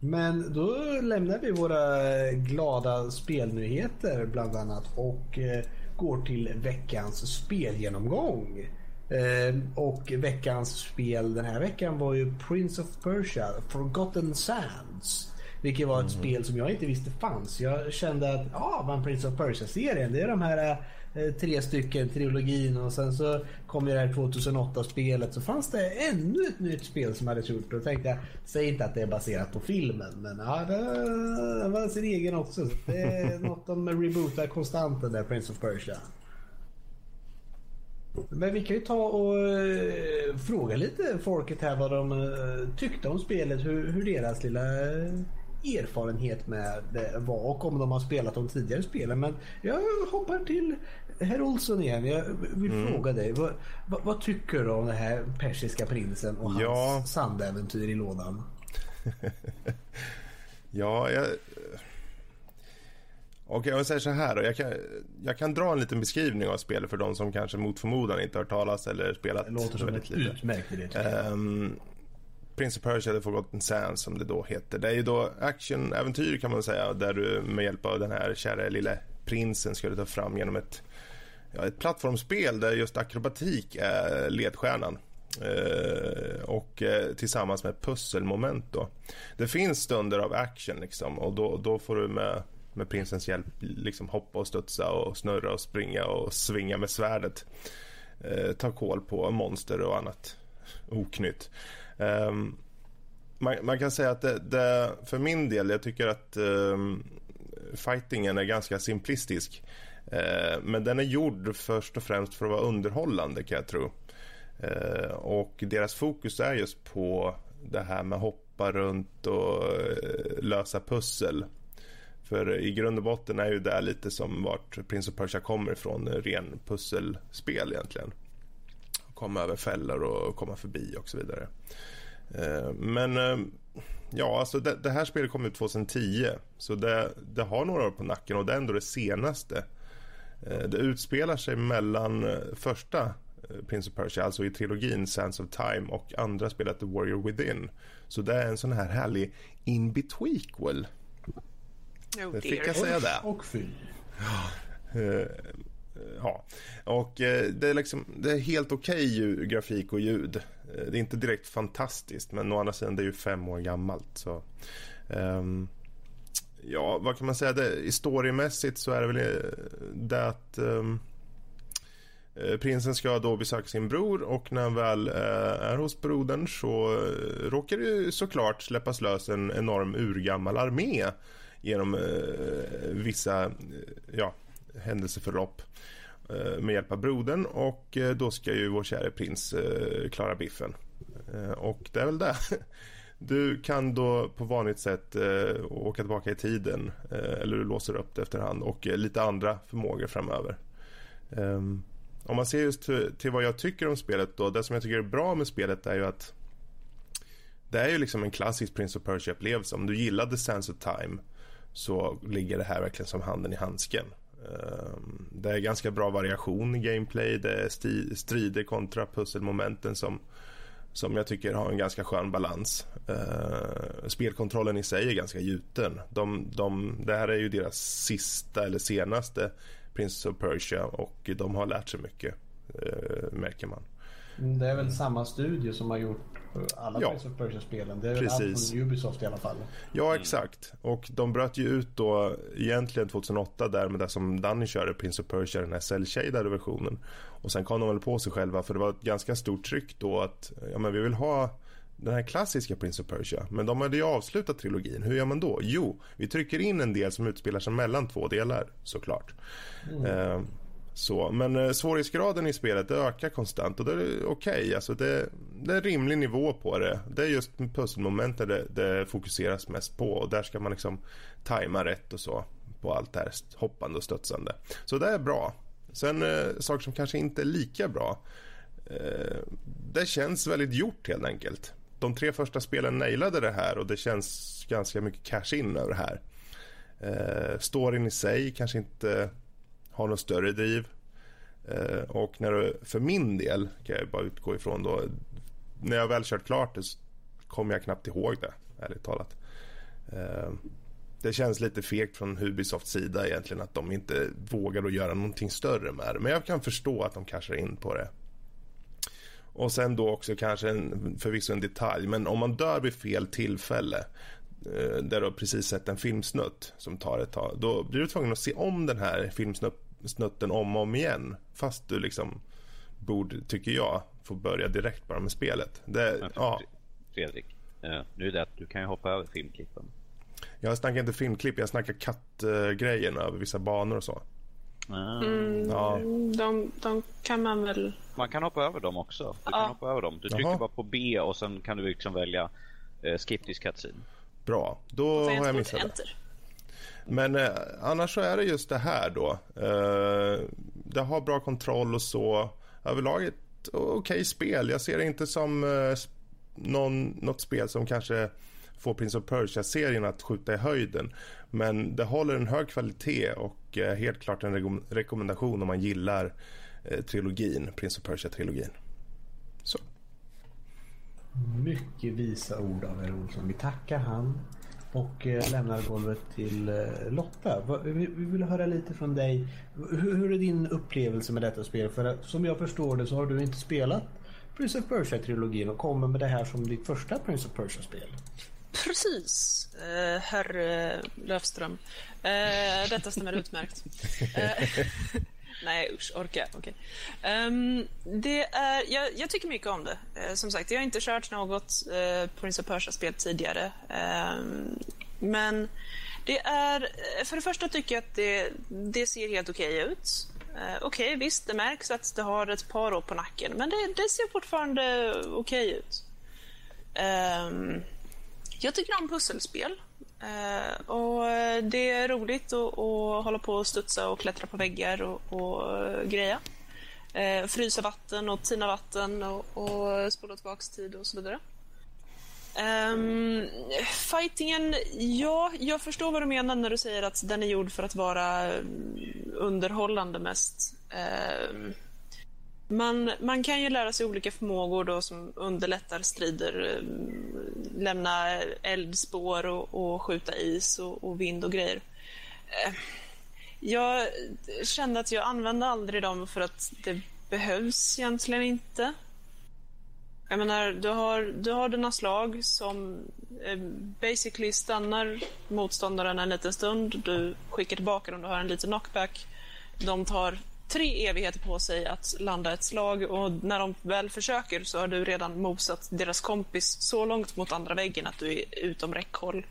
Men då lämnar vi våra glada spelnyheter bland annat och eh, går till veckans spelgenomgång. Eh, och veckans spel den här veckan var ju Prince of Persia, Forgotten Sands. Vilket var ett spel som jag inte visste fanns. Jag kände att ja, men Prince of Persia-serien, det är de här eh, tre stycken, trilogin och sen så kom ju det här 2008-spelet så fanns det ännu ett nytt spel som hade gjort och tänkte jag, säg inte att det är baserat på filmen men ja, det var sin egen också. Så det är något de rebootar konstant den där Prince of Persia. Men vi kan ju ta och eh, fråga lite folket här vad de eh, tyckte om spelet, hur, hur deras lilla eh, erfarenhet med var och om de har spelat de tidigare spelen. Men jag hoppar till herr Olsson igen. Jag vill fråga dig, vad, vad, vad tycker du om den här persiska prinsen och hans Ja. sandäventyr i lådan? Ja, jag... Okej, jag säger så här då. Jag kan, jag kan dra en liten beskrivning av spelet för de som kanske mot förmodan inte har hört talas eller spelat Det låter som ett lite. utmärkt idé. Um, Prince of Persia The Forgotten Sands som det då heter. Det är ju då actionäventyr kan man säga där du med hjälp av den här kära lilla prinsen skulle ta fram genom ett, ja, ett plattformsspel där just akrobatik är ledstjärnan. Eh, och eh, tillsammans med pusselmoment då. Det finns stunder av action liksom och då, då får du med, med prinsens hjälp liksom hoppa och studsa och snurra och springa och svinga med svärdet. Eh, ta koll på monster och annat oknytt. Um, man, man kan säga att det, det, för min del, jag tycker att um, fightingen är ganska simplistisk. Uh, men den är gjord först och främst för att vara underhållande kan jag tro. Uh, och deras fokus är just på det här med hoppa runt och uh, lösa pussel. För i grund och botten är ju det lite som vart Prince of Persia kommer ifrån, ren pusselspel egentligen. Komma över fällor och komma förbi och så vidare. Eh, Men eh, ja, alltså det, det här spelet kom ut 2010 så det, det har några år på nacken och det är ändå det senaste. Eh, Det utspelar sig mellan första Prince of Persia, alltså i trilogin Sands of Time och andra spelet The Warrior Within. Så det är en sån här härlig in-betweequel. Oh Det fick jag säga det. Och fy. Eh, ha. Och eh, det är, liksom, det är helt okej okay grafik och ljud. Eh, Det är inte direkt fantastiskt, men å andra sidan det är ju fem år gammalt. Så, ehm, Ja, vad kan man säga? Det, storymässigt så är det väl eh, det att um, prinsen ska då besöka sin bror och när han väl är hos brodern så råkar det såklart släppas lös en enorm urgammal armé genom vissa ja, händelseförlopp eh, med hjälp av brodern och eh, då ska ju vår käre prins eh, klara biffen. Och det är väl det. Du kan då på vanligt sätt åka tillbaka i tiden eller du låser upp det efterhand och lite andra förmågor framöver. Ehm, om man ser just till, till, vad jag tycker om spelet då, det som jag tycker är bra med spelet är ju att det är ju liksom en klassisk Prince of Persia-upplevelse. Om du gillade Sands of Time så ligger det här verkligen som handen i handsken. Ehm, det är ganska bra variation i gameplay, det är strider kontra pusselmomenten som som jag tycker har en ganska skön balans. Ehm, spelkontrollen i sig är ganska gjuten. De, de, det här är ju deras sista eller senaste Prince of Persia och de har lärt sig mycket, eh, märker man. Det är väl samma studio som har gjort alla ja. Prince of Persia-spelen. Det är Precis. allt från Ubisoft i alla fall. Ja, exakt. Och de bröt ju ut då egentligen 2008 där med det som Danny körde, Prince of Persia, den här cell versionen. Och sen kom de väl på sig själva för det var ett ganska stort tryck då att ja, men vi vill ha den här klassiska Prince of Persia. Men de hade ju avslutat trilogin. Hur gör man då? Jo, vi trycker in en del som utspelar sig mellan två delar såklart. Mm. Eh, så, men eh, svårighetsgraden i spelet ökar konstant och det är okej. Okay. Alltså det, det, är en rimlig nivå på det. Det är just pusselmomenten det, det fokuseras mest på och där ska man liksom tajma rätt och så på allt det här hoppande och studsande. Så det är bra. Sen eh, saker som kanske inte är lika bra. Eh, det känns väldigt gjort helt enkelt. De tre första spelen nailade det här och det känns ganska mycket cash in över det här. Eh, storyn i sig kanske inte har något större driv. Eh, och när du, för min del kan jag bara utgå ifrån då. När jag väl kört klart det så kommer jag knappt ihåg det, ärligt talat. Eh, det känns lite fegt från Ubisofts sida egentligen att de inte vågar att göra någonting större med det. Men jag kan förstå att de cashar in på det. Och sen då också kanske en, förvisso en detalj, men om man dör vid fel tillfälle eh, där du precis sett en filmsnutt som tar ett tag, då blir du tvungen att se om den här filmsnutten om och om igen. Fast du liksom borde, tycker jag, få börja direkt bara med spelet. Det, ja. Fredrik, eh, nu är det att du kan ju hoppa över filmklippen. Jag snackar inte filmklipp, jag snackar kattgrejerna över vissa banor och så. Mm, ja. de, de kan man väl... Man kan hoppa över dem också. Du ja. kan hoppa över dem. Du trycker Jaha. bara på B och sen kan du liksom välja eh, skip this cutscene. Bra, då har jag missat det. Men eh, annars så är det just det här då. Eh, det har bra kontroll och så. Överlag ett okej okay spel. Jag ser det inte som eh, någon, något spel som kanske får Prince of Persia-serien att skjuta i höjden. Men det håller en hög kvalitet och eh, helt klart en re rekommendation om man gillar eh, trilogin, Prince of Persia-trilogin. Så. Mycket visa ord av herr Olsson. Vi tackar han och eh, lämnar golvet till eh, Lotta. Vi, vi vill höra lite från dig. Hur, är din upplevelse med detta spel? För som jag förstår det så har du inte spelat Prince of Persia-trilogin och kommer med det här som ditt första Prince of Persia-spel. Precis, eh, herr Löfström. Eh, detta stämmer utmärkt. Eh, nej, usch, orkar okay. um, ehm, det är, jag, jag, tycker mycket om det. Uh, som sagt, jag har inte kört något eh, uh, Prince of Persia-spel tidigare. Um, men det är... För det första tycker jag att det, det ser helt okej okay ut. Uh, okej, okay, visst, det märks att det har ett par år på nacken, men det, det ser fortfarande okej ut. Um, jag tycker om pusselspel. Uh, och det är roligt att, att hålla på och studsa och klättra på väggar och, och greja. Uh, frysa vatten och tina vatten och, och spola tillbaka tid och så vidare. Um, fightingen, ja, jag förstår vad du menar när du säger att den är gjord för att vara underhållande mest. Um, man, man kan ju lära sig olika förmågor då som underlättar strider. Eh, lämna eldspår och, och skjuta is och, och, vind och grejer. Eh, jag kände att jag använde aldrig dem för att det behövs egentligen inte. Jag menar, du har, du har dina slag som eh, basically stannar motståndaren en liten stund. Du skickar tillbaka dem, du har en liten knockback. De tar tre evigheter på sig att landa ett slag och när de väl försöker så har du redan mosat deras kompis så långt mot andra väggen att du är utom räckhåll.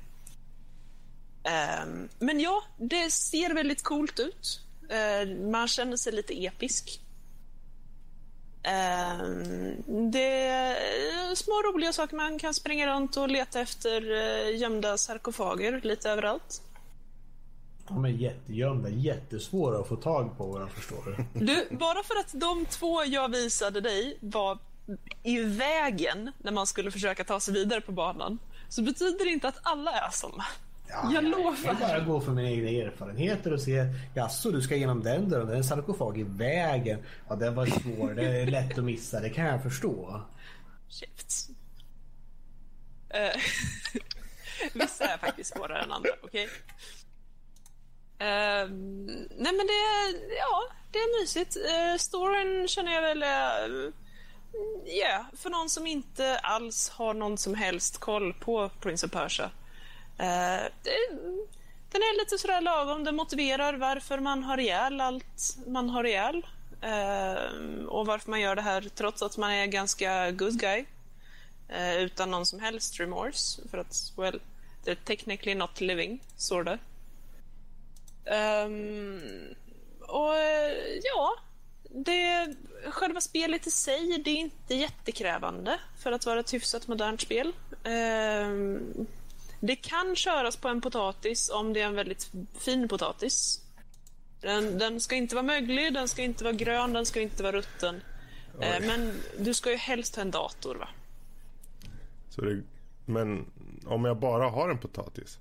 Ehm, men ja, det ser väldigt coolt ut. Ehm, man känner sig lite episk. Ehm, det är små roliga saker. Man kan springa runt och leta efter eh, gömda sarkofager lite överallt. De är jättegömda, jättesvåra att få tag på vad jag förstår. Du, bara för att de två jag visade dig var i vägen när man skulle försöka ta sig vidare på banan så betyder det inte att alla är såna. Ja, Jag lovar. Jag bara gå för mina egna erfarenheter och se, jaså du ska igenom den dörren, det är en sarkofag i vägen. Ja den var svår, det är lätt att missa, det kan jag förstå. Käft. Eh, Vissa är faktiskt svårare än andra, okej? Uh, nej men det är, ja, det är mysigt. Uh, storyn känner jag väl ja, uh, eh, yeah, för någon som inte alls har någon som helst koll på Prince of Persia. Uh, det, den är lite sådär lagom, den motiverar varför man har ihjäl allt man har ihjäl. Uh, och varför man gör det här trots att man är ganska good guy. Uh, utan någon som helst remorse. För att, well, they're technically not living, sorta. Um, och uh, ja, det, själva spelet i sig, det är inte jättekrävande för att vara ett hyfsat modernt spel. Um, det kan köras på en potatis om det är en väldigt fin potatis. Den, den ska inte vara möglig, den ska inte vara grön, den ska inte vara rutten. Eh, men du ska ju helst ha en dator, va? Så det, men om jag bara har en potatis?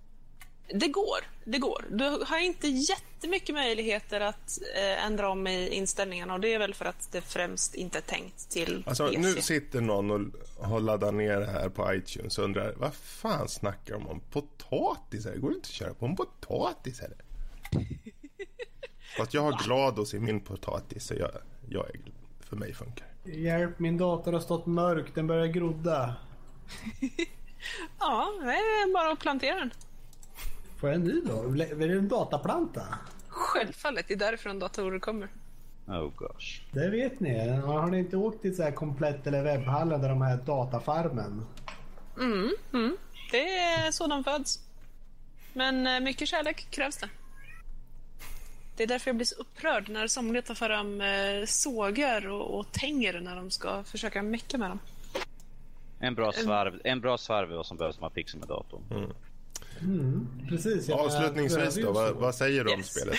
Det går, det går. Du har inte jättemycket möjligheter att eh, ändra om i inställningarna och det är väl för att det främst inte är tänkt till Alltså PC. nu sitter någon och har laddat ner det här på iTunes och undrar vad fan snackar de om? Potatis? Det går inte att köra på en potatis eller? Fast jag har GLaDOS i min potatis så jag, jag är, för mig funkar Hjälp, min dator har stått mörk, den börjar grodda. Ja, det är bara att plantera den. Får jag en ny då? Är det en dataplanta? Självfallet, det är därifrån datorer kommer. Oh gosh. Det vet ni. Har ni inte åkt till så här komplett eller webbhallen där de här datafarmen? Mm, mm. Det är så de föds. Men eh, mycket kärlek krävs det. Det är därför jag blir så upprörd när somliga tar fram eh, sågar och, och tänger när de ska försöka mecka med dem. En bra svarv, en bra svarv är vad som behövs om man fixar med datorn. Precis. Jag menar, Avslutningsvis då, vad, vad säger du om Yes. spelet?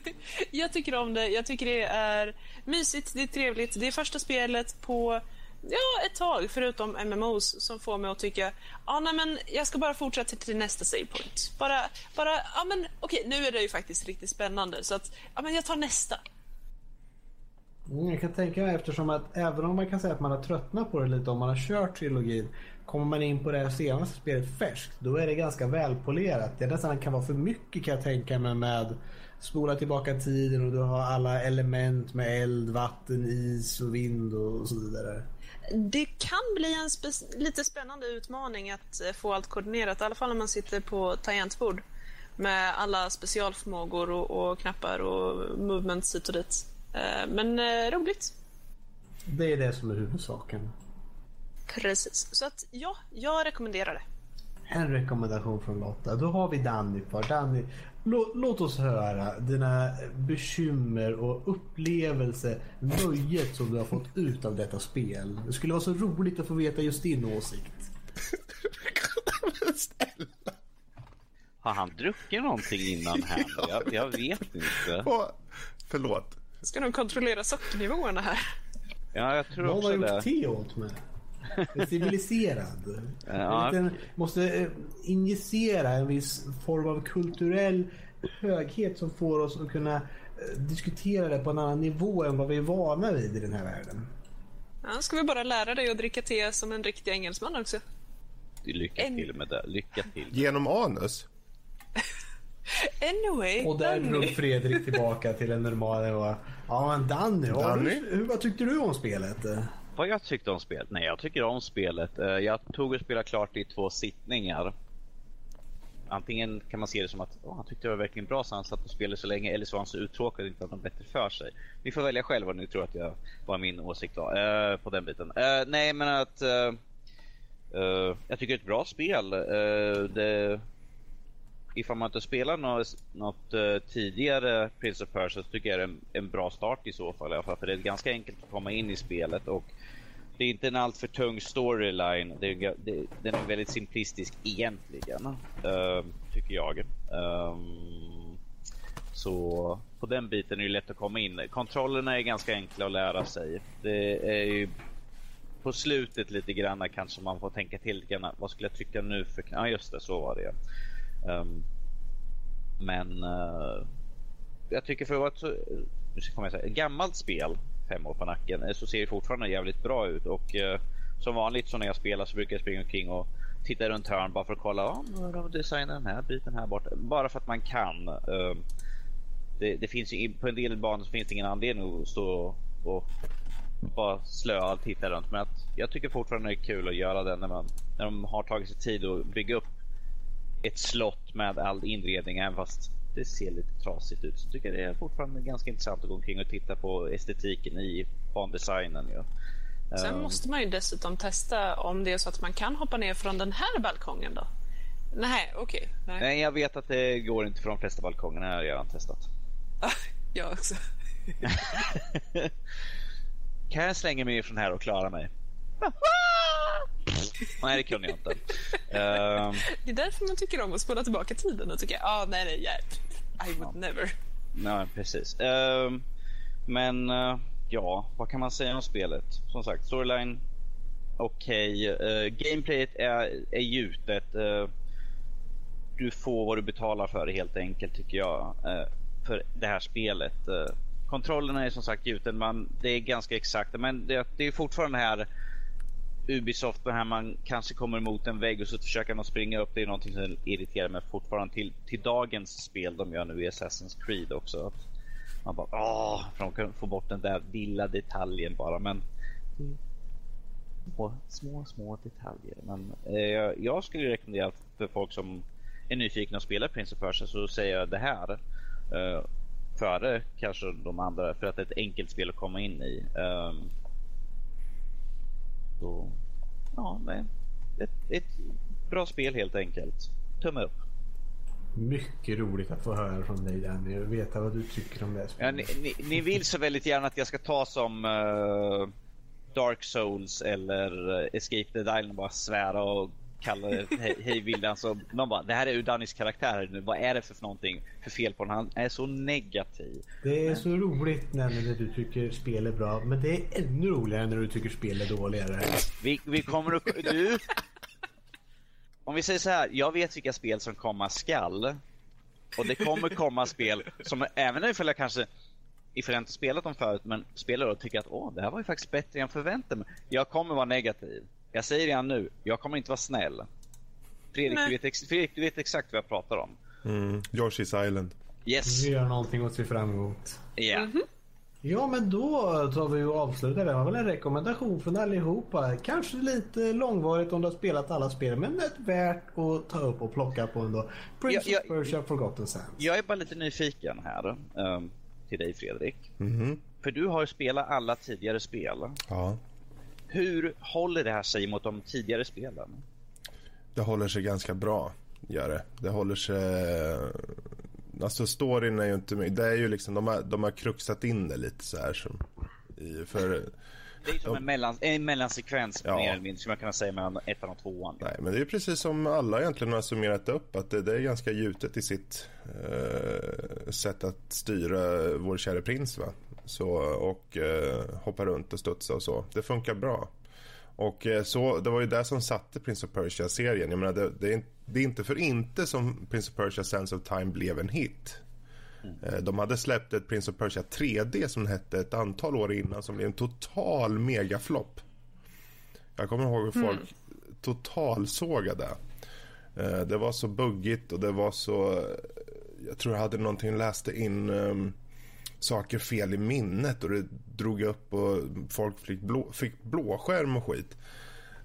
Jag tycker om det. Jag tycker det är mysigt, det är trevligt. Det är första spelet på ja, ett tag, förutom MMOs, som får mig att tycka ja, nej, men jag ska bara fortsätta till nästa save point. Bara, bara ja, men okej, nu är det ju faktiskt riktigt spännande, så att ja, men jag tar nästa. Mm, Jag kan tänka mig eftersom att även om man kan säga att man har tröttnat på det lite om man har kört trilogin. Kommer man in på det senaste spelet färskt då är det ganska välpolerat. Det nästan kan vara för mycket kan jag tänka mig med spola tillbaka tiden och du har alla element med eld, vatten, is och vind och så vidare. Det kan bli en spe- lite spännande utmaning att eh, få allt koordinerat, i alla fall när man sitter på tangentbord med alla specialförmågor och, och knappar och movements hit och dit. Eh, Men eh, roligt. Det är det som är huvudsaken. Precis. Så att ja, jag rekommenderar det. En rekommendation från Lotta. Då har vi Danny kvar. Danny, lå, låt oss höra dina bekymmer och upplevelse, nöjet som du har fått ut av detta spel. Det skulle vara så roligt att få veta just din åsikt. Har han druckit någonting innan här jag, jag vet inte. Åh, förlåt. Ska de kontrollera sockernivåerna här? Ja, jag tror Någon också har gjort det. te åt mig. Civiliserad. Ja. En liten, måste eh, injicera en viss form av kulturell höghet som får oss att kunna eh, diskutera det på en annan nivå än vad vi är vana vid i den här världen. Ja, ska vi bara lära dig att dricka te som en riktig engelsman också? Lycka En- till med det. Lycka till. Genom anus? Anyway, Och där drog Fredrik tillbaka till en normal nivå. Ja men Danny, vad, Danny? Hur, vad tyckte du om spelet? Vad jag tyckte om spelet? Nej, jag tycker om spelet. Eh, jag tog och spelade klart i två sittningar. Antingen kan man se det som att oh, han tyckte det var verkligen bra så han satt och spelade så länge eller så var han så uttråkad och inte hade något bättre för sig. Ni får välja själva vad ni tror att jag, vad min åsikt var uh, på den biten. Uh, nej, men att uh, jag tycker det är ett bra spel. Det, ifall man inte spelar något, något tidigare Prince of Persia så tycker jag det är en, en bra start i så fall. i alla fall, För det är ganska enkelt att komma in i spelet och det är inte en alltför tung storyline. Det är, det, den är väldigt simplistisk egentligen, uh, tycker jag. Um, så på den biten är det lätt att komma in. Kontrollerna är ganska enkla att lära sig. Det är ju på slutet lite grann kanske man får tänka till lite grann. Vad skulle jag trycka nu för Ja just det, så var det um, Men uh, jag tycker för att vara ett så, nu ska jag säga, ett gammalt spel, fem år på nacken, eh, så ser det fortfarande jävligt bra ut. Och eh, som vanligt så när jag spelar så brukar jag springa omkring och titta runt hörn bara för att kolla om oh, de designar den här biten här borta. Bara för att man kan. Eh, det, det finns ju, på en del banor så finns det ingen anledning att stå och bara slöa och titta runt. Men att jag tycker fortfarande det är kul att göra det när, man, när de har tagit sig tid att bygga upp ett slott med all inredning. Även fast det ser lite trasigt ut så tycker jag det är fortfarande ganska intressant att gå omkring och titta på estetiken i bandesignen. Ja. Sen Ehm, måste man ju dessutom testa om det är så att man kan hoppa ner från den här balkongen då. Nej, okej. Nej. Nej, jag vet att det går inte för de flesta balkongerna. Jag har redan testat. Jag också. Kan jag slänga mig från här och klara mig? Nej, det kunde jag inte. Ehm, Det är därför man tycker om att spola tillbaka tiden och tycker ah, nej, nej, yeah. I would never. Nej, precis. Ehm, men eh, ja, vad kan man säga om spelet? Som sagt, storyline okej. Okay. gameplayet är, är gjutet. Eh, du får vad du betalar för helt enkelt tycker jag. eh, för det här spelet. Uh, kontrollerna är som sagt gjuten. Man, det är ganska exakt. Men det, det är fortfarande här Ubisoft, det här man kanske kommer emot en vägg och så försöker man springa upp. Det är någonting som irriterar mig fortfarande till, till dagens spel de gör nu i Assassin's Creed också. Att man bara åh, för de kan få bort den där lilla detaljen bara. Men små, små, små detaljer. Men eh, jag skulle rekommendera för folk som är nyfikna och spelar Prince of Persia så säger jag det här. Eh, före kanske de andra för att det är ett enkelt spel att komma in i. Um, så, ja, nej. Ett, ett bra spel helt enkelt. Tumme upp. Mycket roligt att få höra från dig Danny och veta vad du tycker om det Ja, ni, ni, ni vill så väldigt gärna att jag ska ta som eh, Dark Souls eller eh, Escape the Island och bara svära och kalla det hej, hej vildan. Så man bara, det här är Udanis karaktär nu. Vad är det för någonting för fel på den? Han är så negativ. Det är så roligt Nanny när du tycker spel är bra men det är ännu roligare när du tycker spel är dåligare. Vi, vi kommer att... Du! Om vi säger så här, jag vet vilka spel som komma skall. Och det kommer komma spel som, även ifall jag kanske ifall jag inte spelat dem förut, men spelar och tycker att åh, det här var ju faktiskt bättre än jag förväntade mig. Jag kommer vara negativ. Jag säger redan nu, jag kommer inte vara snäll. Fredrik, Nej. du vet, ex- Fredrik, du vet exakt vad jag pratar om. Mm. Yoshi's Island. Yes, Vi gör någonting att se fram emot. ja. Ja men då tar vi och avslutar. Det var väl en rekommendation från allihopa. Kanske lite långvarigt om du har spelat alla spel men det är värt att ta upp och plocka på ändå. Prince Ja, of. Persia Forgotten Sands. Jag är bara lite nyfiken här ehm, till dig Fredrik. Mhm. För du har ju spelat alla tidigare spel. Ja, Hur håller det här sig mot de tidigare spelen? det håller sig ganska bra. Gör det. Det håller sig... Alltså storyn är ju inte... Det är ju liksom, de har, de har kruxat in det lite så här som... I, för... Det är som en, mellan, en mellansekvens Ja. mer eller mindre, som jag kan säga mellan ettan och tvåan. Nej, men det är precis som alla egentligen har summerat upp att det, det är ganska gjutet i sitt eh, sätt att styra vår kära prins va. Så, och eh, hoppa runt och studsa och så. Det funkar bra. Och eh, så, det var ju det som satte Prince of Persia-serien. Jag menar, det, det, är, det är inte för inte som Prince of Persia Sense of Time blev en hit. Eh, De hade släppt ett Prince of Persia 3D som hette ett antal år innan som blev en total megaflopp. Jag kommer ihåg hur folk totalsågade. Eh, Det var så buggigt och det var så... Jag tror jag hade någonting, läste in... ehm, saker fel i minnet och det drog upp och folk fick, blå, fick blåskärm och skit.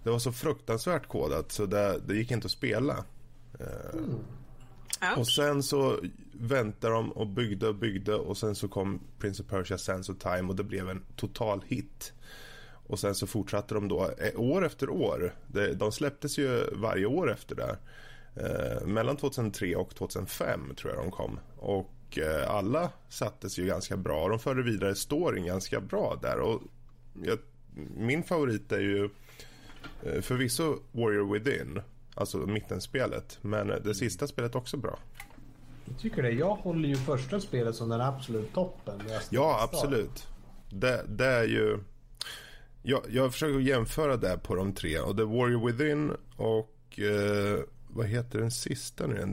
Det var så fruktansvärt kodat så det, det gick inte att spela. Ja. Och sen så väntade de och byggde och byggde och sen så kom Prince of Persia Sands of Time och det blev en total hit. Och sen så fortsatte de då eh, år efter år. De släpptes ju varje år efter det. Eh, mellan 2003 och 2005 tror jag de kom. Och eh, alla sattes ju ganska bra. De förde vidare storyn ganska bra där. Och jag, min favorit är ju eh, förvisso Warrior Within. Alltså mittenspelet. Men eh, det sista spelet också bra. Jag tycker det. Jag håller ju första spelet som den absolut toppen. Ja, absolut. Det, det är ju... Jag, jag försöker jämföra det på de tre. Och det är Warrior Within och... Eh, vad heter den sista nu igen?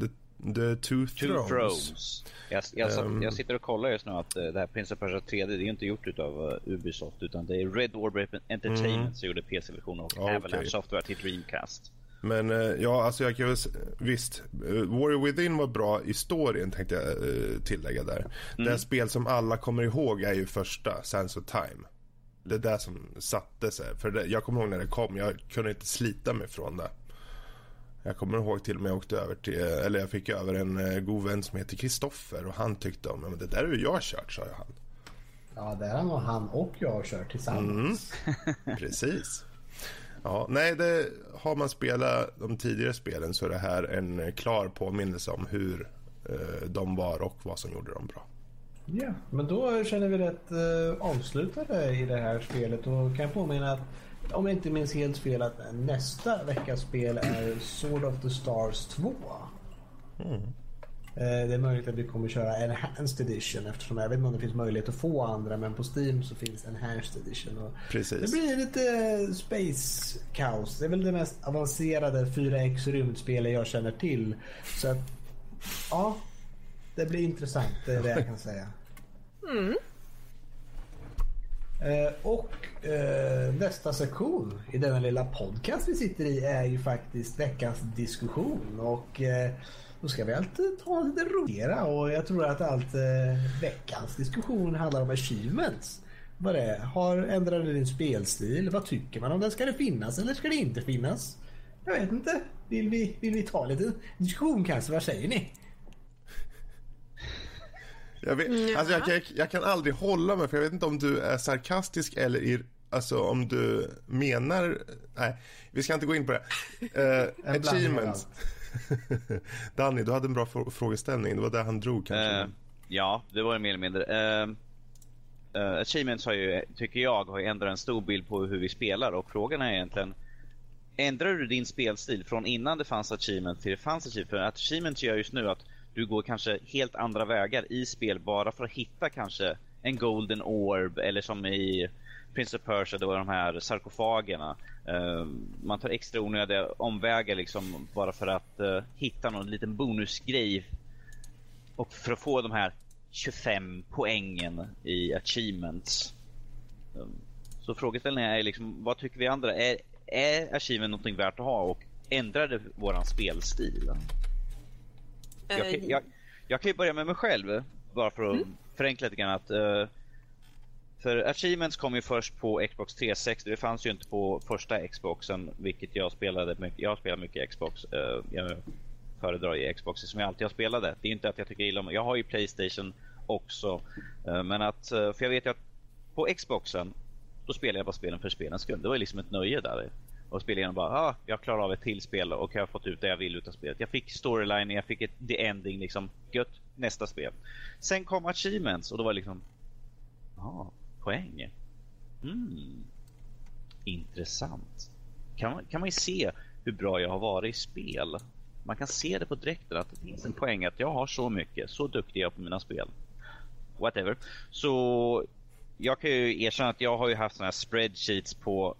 The, Two Two Thrones. Thrones. Jag, jag, Ehm. jag sitter och kollar just nu att eh, det här Prince of Persia 3 det är inte gjort utav uh, Ubisoft utan det är Red Orb Entertainment som gjorde PC-versionen och Ja. Avalanche Software till Dreamcast. Men eh, ja, alltså jag kan väl... Visst, eh, Warrior Within var bra i storyn tänkte jag eh, tillägga där. Det spel som alla kommer ihåg är ju första, Sands of Time. Det är det som satte sig. För det, jag kommer ihåg när det kom, jag kunde inte slita mig från det. Jag kommer ihåg till och med jag åkte över till, eller jag fick över en eh, god vän som heter Kristoffer och han tyckte om, "Ja, men det där har ju jag kört, sa han. Ja, det har nog han och jag kört tillsammans. Precis. Ja, nej, det, har man spelat de tidigare spelen så är det här en eh, klar påminnelse om hur eh, de var och vad som gjorde dem bra. Ja, men då känner vi rätt eh, avslutade i det här spelet och kan påminna att om jag inte minns helt fel att nästa veckas spel är Sword of the Stars 2. Eh, Det är möjligt att vi kommer köra Enhanced Edition eftersom jag vet inte om det finns möjlighet att få andra men på Steam så finns Enhanced Edition. Och Precis. Det blir lite space kaos. Det är väl det mest avancerade 4X rymdspelet jag känner till. Så att, ja, det blir intressant. Det är det jag kan säga. Eh, och eh, nästa sektion i denna lilla podcast vi sitter i är ju faktiskt veckans diskussion. Och eh, då ska vi alltid eh, ta lite roligare och jag tror att allt eh, veckans diskussion handlar om achievements. Vad det är. Har ändrat din spelstil? Vad tycker man om den? Ska det finnas eller ska det inte finnas? Jag vet inte. Vill vi, vill vi ta lite diskussion kanske? Vad säger ni? Jag, vet, alltså jag, kan- jag kan aldrig hålla mig för jag vet inte om du är sarkastisk eller ir, alltså om du menar... Nej, vi ska inte gå in på det. Av achievements. Danny, du hade en bra frå- frågeställning. Det var där han drog kanske. Eh, ja, det var det mer eller mindre. Uh, achievements har ju, tycker jag, har ju ändrat en stor bild på hur vi spelar och frågan är egentligen Ändrar du din spelstil från innan det fanns achievements till det fanns achievements? För achievements gör just nu att du går kanske helt andra vägar i spel bara för att hitta kanske en golden orb eller som i Prince of Persia, då de här sarkofagerna. Uh, man tar extra onödiga omvägar liksom bara för att uh, hitta någon liten bonusgrej och för att få de här 25 poängen i achievements. Um, Så frågeställningen är liksom, vad tycker vi andra? Är, är achievement någonting värt att ha och ändrar det våran spelstil? Jag, Eh, kan- jag, jag kan ju börja med mig själv, bara för att förenkla lite grann. Att, eh, för Achievements kom ju först på Xbox 360. Det fanns ju inte på första Xboxen, vilket jag spelade mycket. Jag har spelat mycket Xbox. eh, jag föredrar ju Xbox som jag alltid har spelat det. Det är inte att jag tycker illa om Jag har ju Playstation också. eh, men att, eh, för jag vet ju att på Xboxen, då spelar jag bara spelen för spelens skull. Det var liksom ett nöje där. Och spela igenom bara, ah, jag klarar av ett till spel och jag har fått ut det jag vill utav spelet. Jag fick storyline, jag fick ett the ending liksom. Gött, nästa spel. Sen kom achievements och då var det liksom, ja, poäng. Mm. Intressant. Kan man, kan man ju se hur bra jag har varit i spel. Man kan se det på dräkten att det finns en poäng att jag har så mycket, så duktig är jag på mina spel. Whatever. Så jag kan ju erkänna att jag har ju haft såna här spreadsheets på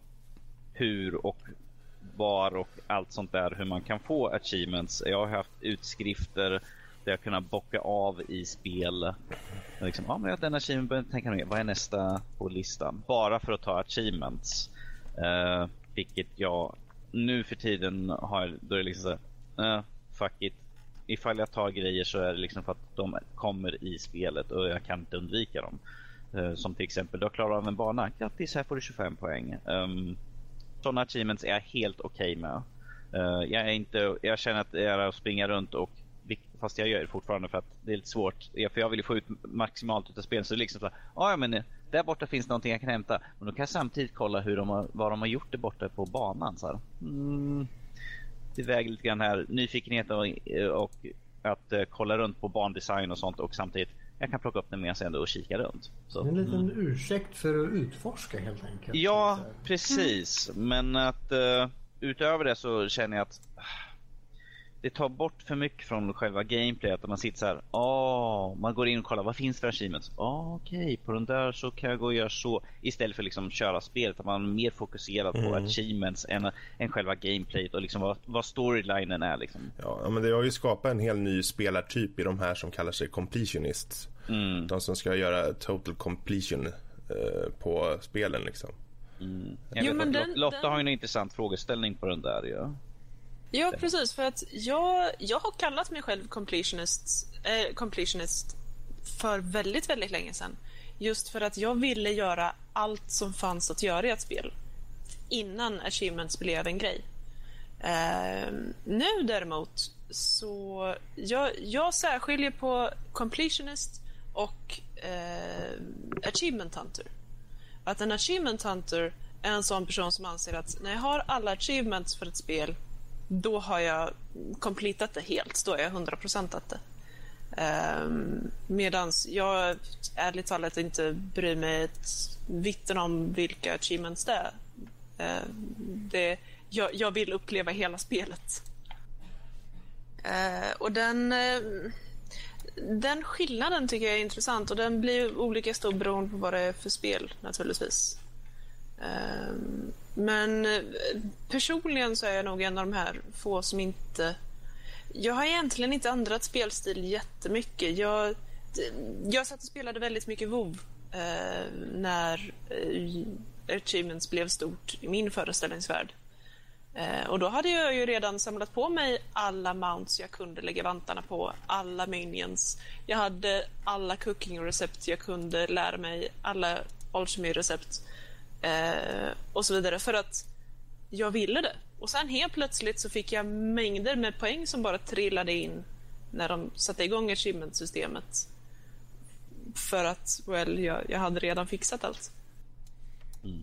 hur och var och allt sånt där, hur man kan få achievements. Jag har haft utskrifter där jag kunnat bocka av i spel. Liksom, ja, men jag har den achievementen, börjar tänka mig, vad är nästa på listan? Bara för att ta achievements. Uh, vilket jag nu för tiden har, då är det liksom så här, eh, fuck it. ifall jag tar grejer så är det liksom för att de kommer i spelet och jag kan inte undvika dem. Uh, som till exempel, du har klarat av en bana, grattis här får du 25 poäng. Um, sådana achievements är jag helt okej okay med. Uh, jag, är inte, jag känner att det är att springa runt och fast jag gör det fortfarande för att det är lite svårt. För jag vill ju få ut maximalt av spelet. Så det är liksom så här, ah, ja men där borta finns någonting jag kan hämta. Men då kan jag samtidigt kolla hur de har, vad de har gjort där borta på banan. Så här. Mm, det väger lite grann här. Nyfikenhet och, och att uh, kolla runt på bandesign och sånt och samtidigt jag kan plocka upp den med sig och kika runt. Så. En liten mm. ursäkt för att utforska helt enkelt. Ja, precis. Men att uh, utöver det så känner jag att det tar bort för mycket från själva gameplayet. Att man sitter så här, oh, man går in och kollar vad finns för achievements. Oh, Okej, okay, på den där så kan jag gå och göra så. Istället för att liksom köra spelet. Att man är mer fokuserad mm. på achievements än, än själva gameplayet och liksom vad, vad storylinen är. Liksom. Ja, men det har ju skapat en hel ny spelartyp i de här som kallar sig completionists. Mm. De som ska göra total completion eh, på spelen liksom. Mm. Jo, men den, Lotta den... har ju en intressant frågeställning på den där. Ja. Ja, precis. För att jag, jag har kallat mig själv completionist, äh, completionist för väldigt, väldigt länge sedan. Just för att jag ville göra allt som fanns att göra i ett spel innan achievements blev en grej. Uh, nu däremot så jag, jag särskiljer på completionist och uh, achievement hunter. Att en achievement hunter är en sån person som anser att när jag har alla achievements för ett spel då har jag completat det helt. Då är jag 100% det. Ehm, um, Medan jag ärligt talat inte bryr mig ett vitten om vilka achievements det är. Uh, det, jag, jag, vill uppleva hela spelet. Uh, och den, uh, den skillnaden tycker jag är intressant och den blir olika stor beroende på vad det är för spel naturligtvis. Ehm, men eh, personligen så är jag nog en av de här få som inte... Jag har egentligen inte ändrat spelstil jättemycket. Jag, eh, jag satt och spelade väldigt mycket WoW eh, när eh, Achievements blev stort i min föreställningsvärld. Eh, och då hade jag ju redan samlat på mig alla mounts jag kunde lägga vantarna på, alla minions. Jag hade alla cooking-recept jag kunde lära mig, alla alchemy-recept. Eh, och så vidare för att jag ville det. Och sen helt plötsligt så fick jag mängder med poäng som bara trillade in när de satte igång achievement-systemet. För att, well, jag, jag hade redan fixat allt. Mm.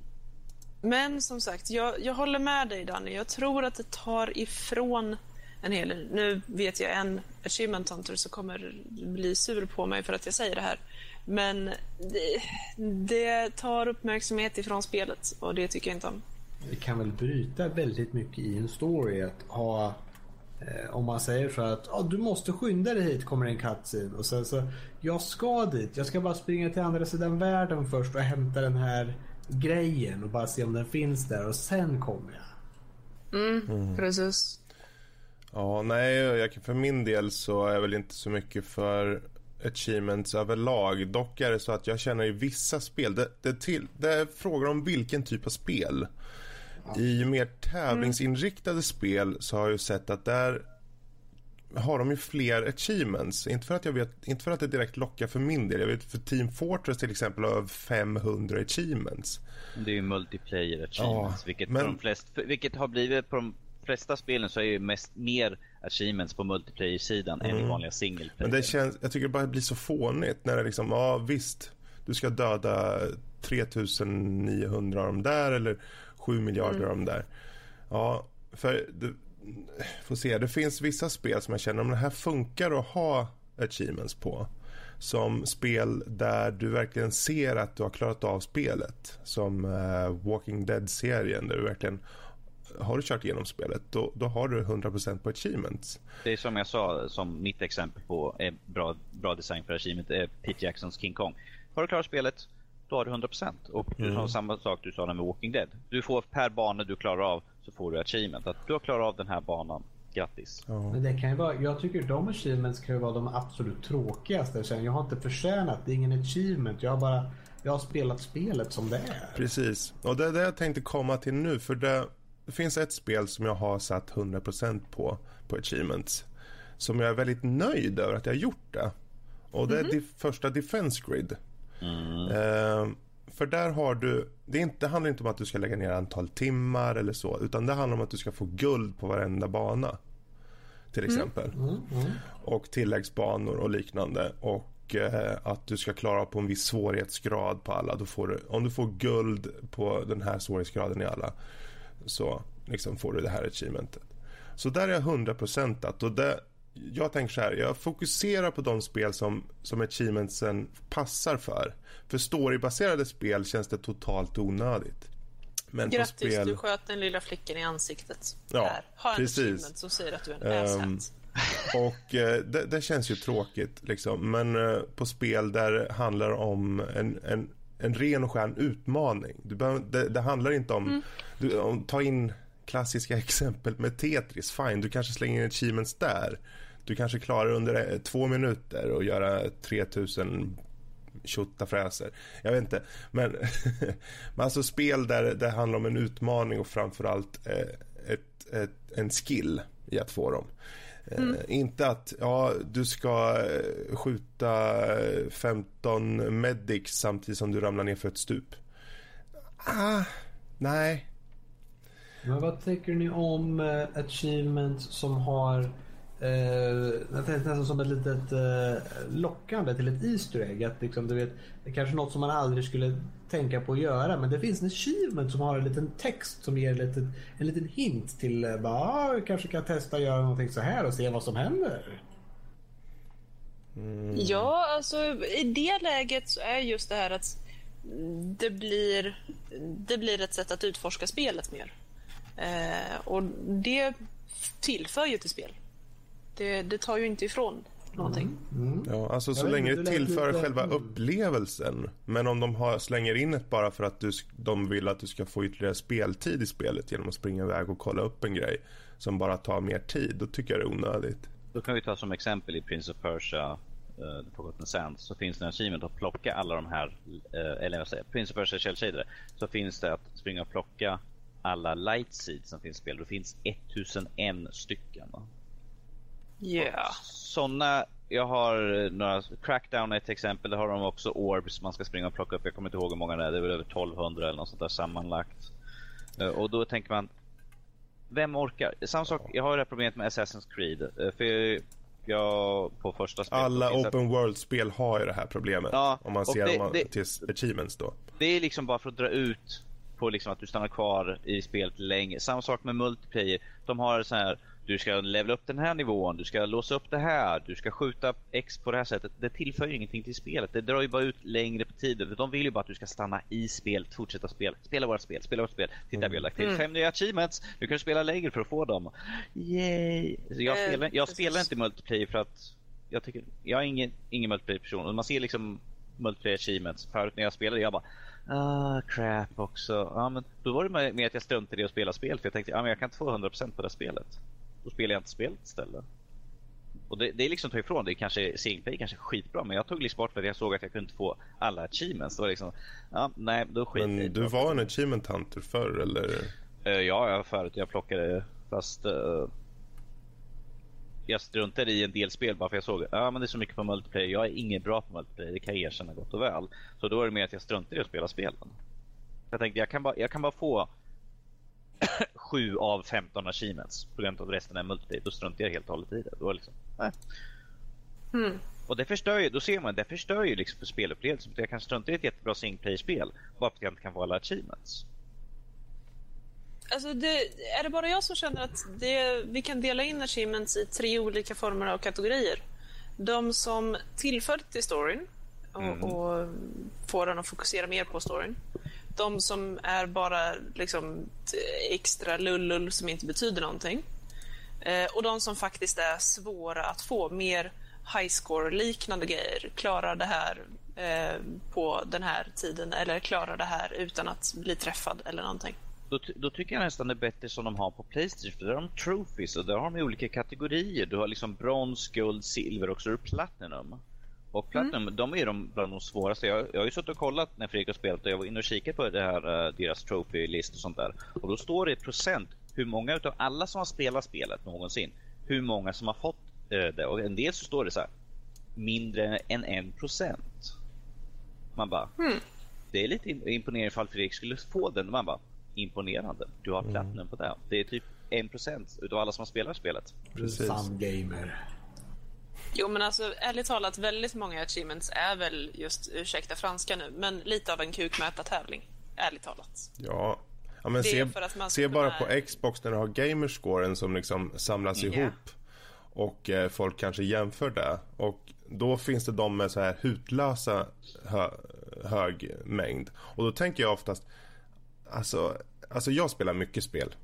Men som sagt, jag, jag håller med dig Danny. Jag tror att det tar ifrån en hel del. Nu vet jag en achievement hunter som kommer bli sur på mig för att jag säger det här. Men det, det tar uppmärksamhet ifrån spelet och det tycker jag inte om. Det kan väl bryta väldigt mycket i en story att ha eh, om man säger så att ah, du måste skynda dig hit kommer en cutscene och sen så jag ska dit, jag ska bara springa till andra sidan världen först och hämta den här grejen och bara se om den finns där och sen kommer jag. Mm, mm. precis. Ja, nej, jag, för min del så är jag väl inte så mycket för achievements överlag. Dock är det så att jag känner i vissa spel, det, det, till, det är frågor om vilken typ av spel. I mer tävlingsinriktade mm. spel så har jag ju sett att där har de ju fler achievements. Inte för att jag vet, inte för att det direkt lockar för min del. Jag vet för Team Fortress till exempel har 500 achievements. Det är ju multiplayer achievements, ja, vilket, men... flest, vilket har blivit på de flesta spelen så är ju mest mer achievements på multiplayer-sidan mm. än i mm. vanliga single player. Men det känns, jag tycker det bara blir så fånigt när det liksom, ja visst, du ska döda 3900 av dem där eller 7 miljarder mm. av dem där. Ja, för du får se, det finns vissa spel som jag känner om det här funkar att ha achievements på. Som spel där du verkligen ser att du har klarat av spelet. Som uh, Walking Dead-serien där du verkligen har du kört igenom spelet då, då har du 100% på achievements. Det är som jag sa, som mitt exempel på är bra, bra design för achievement är Pete Jacksons King Kong. Har du klarat spelet, då har du 100%. Och du mm. samma sak du sa med Walking Dead. Du får per bana du klarar av så får du achievement. Att du har klarat av den här banan. Grattis. Ja. Men det kan ju vara, jag tycker de achievements kan ju vara de absolut tråkigaste. Jag har inte förtjänat, det är ingen achievement. Jag har bara jag har spelat spelet som det är. Precis. Och det är det jag tänkte komma till nu. För det, det finns ett spel som jag har satt 100% på, på achievements. som jag är väldigt nöjd över att jag har gjort det. Och det är di- första Defense Grid. Eh, för där har du, det, inte, det handlar inte om att du ska lägga ner antal timmar eller så, utan det handlar om att du ska få guld på varenda bana. Till exempel. Och tilläggsbanor och liknande. Och eh, att du ska klara på en viss svårighetsgrad på alla. Då får du, om du får guld på den här svårighetsgraden i alla så liksom får du det här achievementet. Så där är jag 100% och det, jag tänker så här, jag fokuserar på de spel som, som achievementsen passar för. För storybaserade spel känns det totalt onödigt. Men Grattis, spel... du sköt den lilla flickan i ansiktet. Ja, Här, ha en achievement som säger att du är en asshat. Och eh, det, det känns ju tråkigt liksom. Men eh, på spel där det handlar om en, en, en ren och skär utmaning. Du behöver, det, det handlar inte om, du, om... Ta in klassiska exempel med Tetris. Fine, du kanske slänger in achievements där. Du kanske klarar under eh, två minuter och göra 3000 tjottafräser. Jag vet inte. Men, men alltså spel där det handlar om en utmaning och framförallt eh, ett, ett, en skill i att få dem. Mm. inte att ja, du ska eh, skjuta eh, 15 medics samtidigt som du ramlar ner för ett stup. Ah, nej. Men vad tycker ni om achievements som har eh, jag tänkte nästan som ett litet eh, lockande till ett Easter egg. Att liksom, du vet, det är kanske något som man aldrig skulle tänka på att göra men det finns en achievement som har en liten text som ger en liten, en liten hint till eh, bara, ah, kanske kan testa att göra någonting så här och se vad som händer. Ja, alltså i det läget så är just det här att det blir, det blir ett sätt att utforska spelet mer. Eh, och det tillför ju till spel. Det, det tar ju inte ifrån någonting. Ja, alltså så länge det tillför lite- själva mm. upplevelsen. Men om de har, slänger in det bara för att du, de vill att du ska få ytterligare speltid i spelet genom att springa iväg och kolla upp en grej som bara tar mer tid, då tycker jag det är onödigt. Då kan vi ta som exempel i Prince of Persia uh, The Forgotten Sands så finns det en achievement att plocka alla de här, uh, eller vad säger Prince of Persia Shell Shader så finns det att springa och plocka alla light seeds som finns i spelet. Det finns 1001 stycken. va? Ja. Såna, jag har eh, några, Crackdown är ett exempel, där har de också orbs man ska springa och plocka upp. Jag kommer inte ihåg hur många det är, det är väl över 1200 eller något sånt där sammanlagt. Eh, Och då tänker man, vem orkar? Samma sak, jag har det här problemet med Assassin's Creed. eh, För jag på första spelet... Alla open world-spel har ju det här problemet. Ja, om man ser det- om man, det- till achievements då. Det är liksom bara för att dra ut på liksom att du stannar kvar i spelet länge. Samma sak med multiplayer. De har så här, du ska levela upp den här nivån, du ska låsa upp det här, du ska skjuta X på det här sättet. Det tillför ju ingenting till spelet. Det drar ju bara ut längre på tiden. De vill ju bara att du ska stanna i spelet, fortsätta spela. Spela vårt spel, spela vårt spel. Titta, vi har lagt till fem nya achievements. Nu kan du spela längre för att få dem. Yay! Så jag, Eh, spelar, jag spelar inte multiplayer för att jag tycker, jag är ingen, ingen multiplayer-person. Man ser liksom multiplayer achievements. Förut när jag spelade, jag bara Ah, crap också. Ja, men då var det med, med att jag struntade i att spela spel. För jag tänkte, ja men jag kan inte få 100% på det här spelet. Då spelar jag inte spelet istället. Och det, det är liksom att ta ifrån. Det är kanske, singleplay kanske är skitbra. Men jag tog liksom bort för att jag såg att jag kunde inte få alla achievements. Det var liksom, ja nej, då skiter Men du var en achievement hunter förr eller? Eh, ja, jag förut. Jag plockade fast eh, jag struntade i en del spel bara för jag såg ja men det är så mycket på multiplayer. Jag är ingen bra på multiplayer, det kan jag erkänna gott och väl. Så då var det mer att jag struntade i att spela spelen. Jag tänkte jag kan bara, jag kan bara få 7 av 15 achievements på grund av att resten är multiplayer. Då struntar jag helt och hållet i det. Då liksom, nej. Hmm. Och det förstör ju, då ser man, det förstör ju liksom för spelupplevelsen. Jag kan strunta i ett jättebra singleplayer-spel bara för att jag inte kan få alla achievements. Alltså det, är det bara jag som känner att det, vi kan dela in achievements i tre olika former av kategorier? De som tillför till storyn och, och får den att fokusera mer på storyn. De som är bara liksom extra lullul som inte betyder någonting. Eh, och de som faktiskt är svåra att få. Mer highscore-liknande grejer. Klarar det här eh, på den här tiden eller klarar det här utan att bli träffad eller någonting. Då, då tycker jag nästan det är bättre som de har på Playstation. För där har de trophies och där har de olika kategorier. Du har liksom brons, guld, silver och så är det platinum. Och platinum, de är de bland de svåraste. Jag, jag har ju suttit och kollat när Fredrik har spelat och jag var inne och kikat på det här, eh, deras trophy-list och sånt där. Och då står det i procent hur många utav alla som har spelat spelet någonsin, hur många som har fått öde och en del så står det så här mindre än en procent. Man bara, det är lite im- imponerande ifall Fredrik skulle få den. Man bara, imponerande. Du har platinum på det. Det är typ en procent utav alla som spelar spelet. Precis. Sann gamer. Jo men alltså ärligt talat, väldigt många achievements är väl just, ursäkta franska nu, men lite av en kukmätartävling. Ärligt talat. Ja. ja men se, se bara på Xbox när du har gamerscoren som liksom samlas Ja. ihop. Och eh, folk kanske jämför det. Och då finns det de med så här hutlösa hö, hög mängd. Och då tänker jag oftast, alltså, alltså jag spelar mycket spel.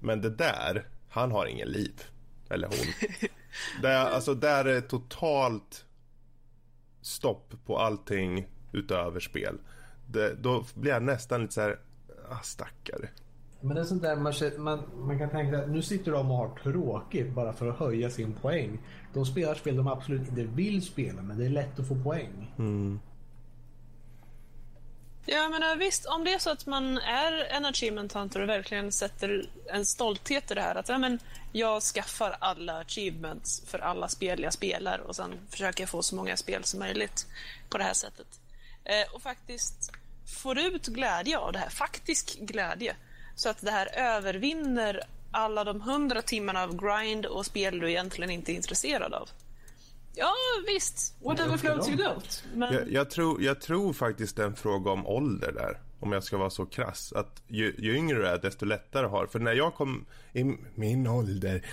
Men det där, han har ingen liv. Eller hon. det, är- alltså där är totalt stopp på allting utöver spel. Det, då blir jag nästan lite så här, ah, stackare. Men det är sånt där man, man, man kan tänka att nu sitter de och har tråkigt bara för att höja sin poäng. De spelar spel de absolut inte vill spela men det är lätt att få poäng. Ja, men eh, visst, om det är så att man är en achievement hunter och verkligen sätter en stolthet i det här att ja, men jag skaffar alla achievements för alla spel jag spelar och sen försöker jag få så många spel som möjligt på det här sättet. Eh, och faktiskt får ut glädje av det här, faktisk glädje. Så att det här övervinner alla de hundra timmarna av grind och spel du egentligen inte är intresserad av. Ja, visst. Whatever floats your. Men... Jag, jag, tror, jag tror faktiskt det är en fråga om ålder där. Om jag ska vara så krass. Att ju, ju yngre du är desto lättare har. För när jag kom i min ålder.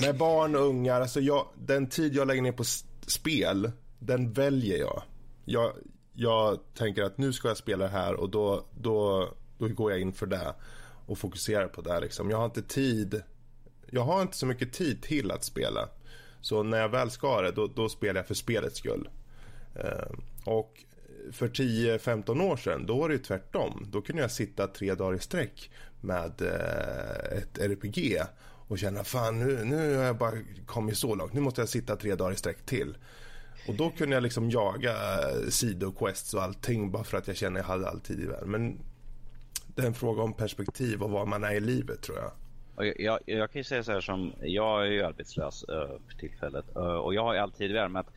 Med barn och ungar. Alltså jag, den tid jag lägger ner på spel. Den väljer jag. jag. Jag tänker att nu ska jag spela här och då, då, då går jag in för det. Och fokuserar på det liksom. Jag har inte tid. Jag har inte så mycket tid till att spela. Så när jag väl ska det, då, då spelar jag för spelets skull. Eh, Och för 10-15 år sedan, då var det ju tvärtom. Då kunde jag sitta tre dagar i sträck med eh, ett RPG och känna fan nu, nu har jag bara kommit så långt. Nu måste jag sitta tre dagar i sträck till. Och då kunde jag liksom jaga eh, sidoquests och allting bara för att jag kände att jag hade all tid i världen. Men det är en fråga om perspektiv och var man är i livet tror jag. Och jag, jag, jag kan ju säga så här som, jag är ju arbetslös uh, för tillfället uh, och jag har ju alltid det med att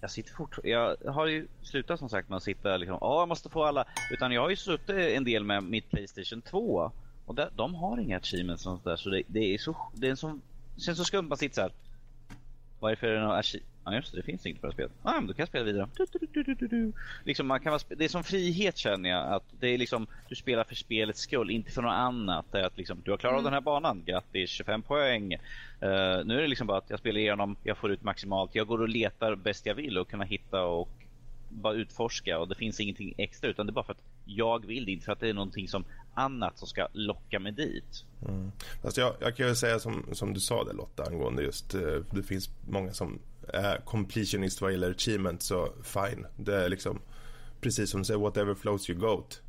jag sitter fort, jag har ju slutat som sagt med att sitta liksom, ja jag måste få alla, utan jag har ju suttit en del med mitt Playstation 2 och där, de har inga achievements och sånt där så det, det är så, det är en sån, känns så skumt man sitter så här. Varför är det några achievements? Ja just det, det finns inget på det här spelet. Ja men då kan jag spela vidare. Du, du, du. Liksom man kan vara, det är som frihet känner jag. Att det är liksom, du spelar för spelets skull, inte för något annat. Det är att liksom, du har klarat den här banan, grattis 25 poäng. Eh, nu är det liksom bara att jag spelar igenom, jag får ut maximalt. Jag går och letar bäst jag vill och kunna hitta och bara utforska och det finns ingenting extra utan det är bara för att jag vill det, inte för att det är någonting som annat som ska locka mig dit. Fast jag, jag kan ju säga som, som du sa där Lotta angående just eh, det finns många som är completionist vad gäller achievement så fine. Det är liksom precis som du säger whatever floats your goat.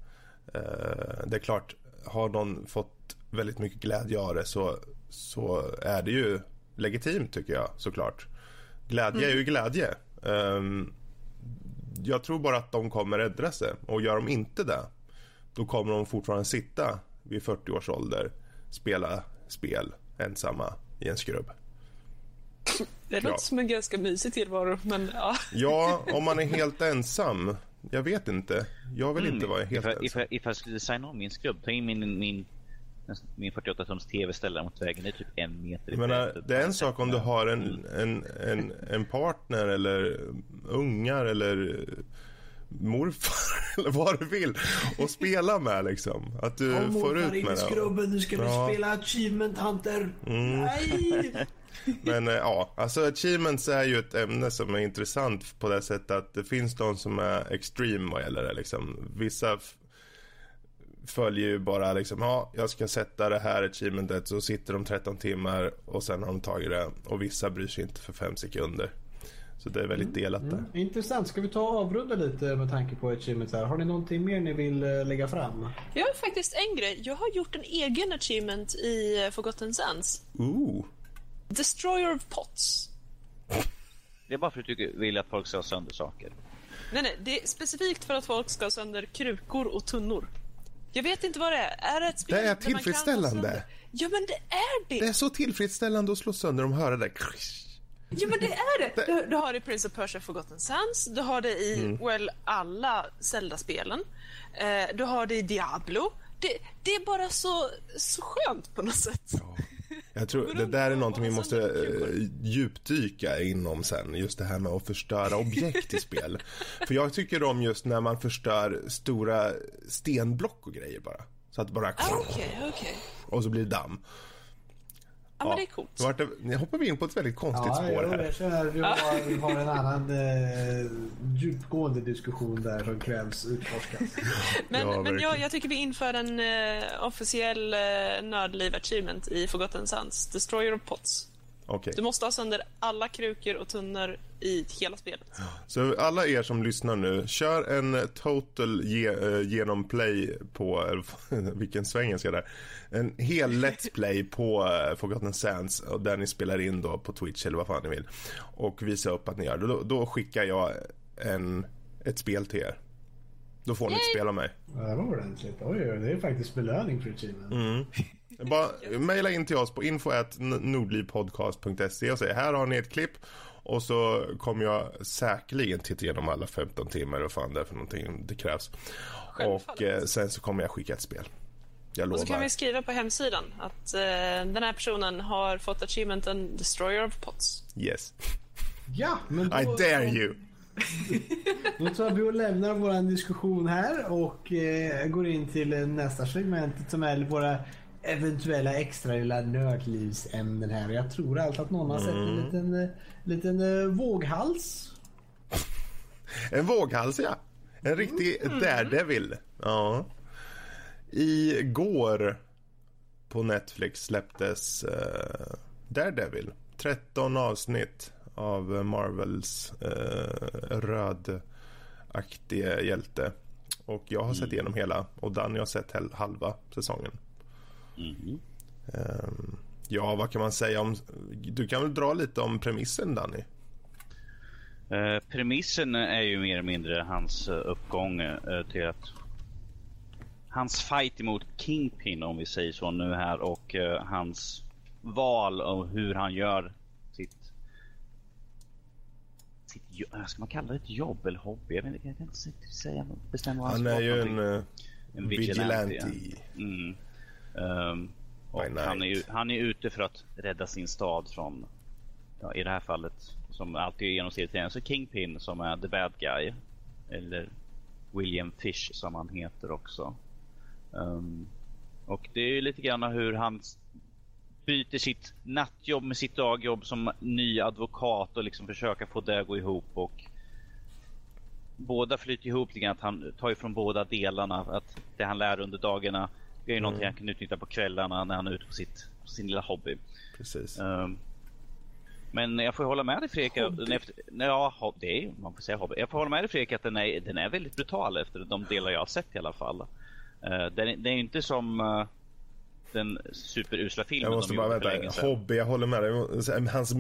Eh, det är klart har någon fått väldigt mycket glädje av det så, så är det ju legitimt tycker jag såklart. Glädje är ju glädje. Ehm, jag tror bara att de kommer ändra sig och gör de inte det då kommer de fortfarande sitta vid 40 års ålder spela spel ensamma i en skrubb. Det låter Ja. som en ganska mysig tillvaro, men ja. Ja, om man är helt ensam. Jag vet inte. Jag vill inte vara helt ifall, ensam. ifall, ifall jag skulle designa om min skrubb, ta in min, min, min 48-tums tv-ställare mot väggen. Det är typ en meter menar, det är en sak om du har en, en, en, en partner eller ungar eller morfar eller vad du vill och spela med liksom. Att du Kom får ut med det. skrubben, nu ska vi Ja. spela Achievement Hunter. Mm. Nej! Men eh, ja, alltså achievements är ju ett ämne som är intressant på det sättet att det finns de som är extreme vad gäller det liksom. Vissa följer ju bara liksom, ja, jag ska sätta det här achievementet så sitter de 13 timmar och sen har de tagit det och vissa bryr sig inte för fem sekunder. Så det är väldigt delat där. Intressant. Ska vi ta och avrunda lite med tanke på Achievements här? Har ni någonting mer ni vill eh, lägga fram? Jag har faktiskt en grej. Jag har gjort en egen achievement i eh, Forgotten Sands. Ooh. Destroyer of Pots. Det är bara för att du vill att folk ska ha sönder saker. Nej, nej, det är specifikt för att folk ska ha sönder krukor och tunnor. Jag vet inte vad det är. Är det ett spel Det är tillfredsställande. Ja, men det är det! Det är så tillfredsställande att slå sönder de hör det där. Ja men det är det! Du, du har det i Prince of Persia Forgotten Sands, du har det i Mm. well, alla Zelda-spelen. Eh, du har det i Diablo. Det, det är bara så, så skönt på något sätt. Jag tror det där är någonting vi måste eh, djupdyka inom sen. Just det här med att förstöra objekt i spel. För jag tycker om just när man förstör stora stenblock och grejer bara. Så att bara... Ah, Okej, okej. Och så blir det damm. Ja, men det är coolt. Nu vart det- Nu hoppar vi in på ett väldigt konstigt Ja, spår jo, här. jag känner att vi har, vi har en annan eh, djupgående diskussion där som krävs utforskas. Men, Ja, men jag, jag tycker vi inför en eh, officiell uh, nördliv achievement i Forgotten Sands. Destroyer of Pots. Okej. Du måste ha sönder alla krukor och tunnor i hela spelet. Så alla er som lyssnar nu, kör en total ge, eh, genomplay på, eller vilken svengelska där. En hel let's play på uh, Forgotten Sands och där ni spelar in då på Twitch eller vad fan ni vill. Och visa upp att ni gör det. Då, då skickar jag en, ett spel till er. Då får ni ett spel av mig. Ja, det var ordentligt. Oj, det är faktiskt belöning för achievement. Bara mejla in till oss på info.nordlivpodcast.se och säg här har ni ett klipp. Och så kommer jag säkerligen titta igenom alla 15 timmar och fan det är för någonting det krävs. Självfallet. Och eh, sen så kommer jag skicka ett spel. Jag Och så kan lovar. vi skriva på hemsidan att eh, den här personen har fått achievementen Destroyer of Pots. Yes. Ja, men då, I dare you. Då tar vi och lämnar vår diskussion här och eh, går in till eh, nästa segmentet som är våra eventuella extra lilla nördlivsämnen här. Jag tror allt att någon har sett en liten, eh, liten eh, våghals. En våghals ja. En riktig daredevil. Ja. Igår på Netflix släpptes uh, Daredevil. 13 avsnitt av Marvels uh, rödaktige hjälte. Och jag har sett igenom hela och Danny har sett halva säsongen. Ehm, ja, vad kan man säga om... Du kan väl dra lite om premissen Danny? Eh, premissen är ju mer eller mindre hans eh, uppgång eh, till att hans fight emot Kingpin om vi säger så nu här och eh, hans val av hur han gör sitt sitt eh, Ska man kalla det ett jobb eller hobby? Jag, vet, inte, jag kan inte säga bestämma vad han Han ska är ju en, eh, En vigilante. vigilante, Mm. Ehm, och han, är, han är ute för att rädda sin stad från, ja, i det här fallet, som alltid genom serien, så Kingpin som är the bad guy. Eller William Fish som han heter också. Ehm, och det är lite grann hur han byter sitt nattjobb med sitt dagjobb som ny advokat och liksom försöka få det att gå ihop. och båda flyter ihop lite grann. Att han tar ifrån båda delarna. Att det han lär under dagarna det är ju någonting han kan utnyttja på kvällarna när han är ute på, sitt, på sin lilla hobby. Precis. Ehm, men jag får hålla med dig Fredrik. den ja, hob- det är ju- man får säga hobby. Jag får hålla med dig Fredrik att den är, den är väldigt brutal efter de delar jag har sett i alla fall. Uh, den, är- den är ju inte som eh, den superusla filmen Jag måste bara vänta. Hobby, jag håller med dig. Hans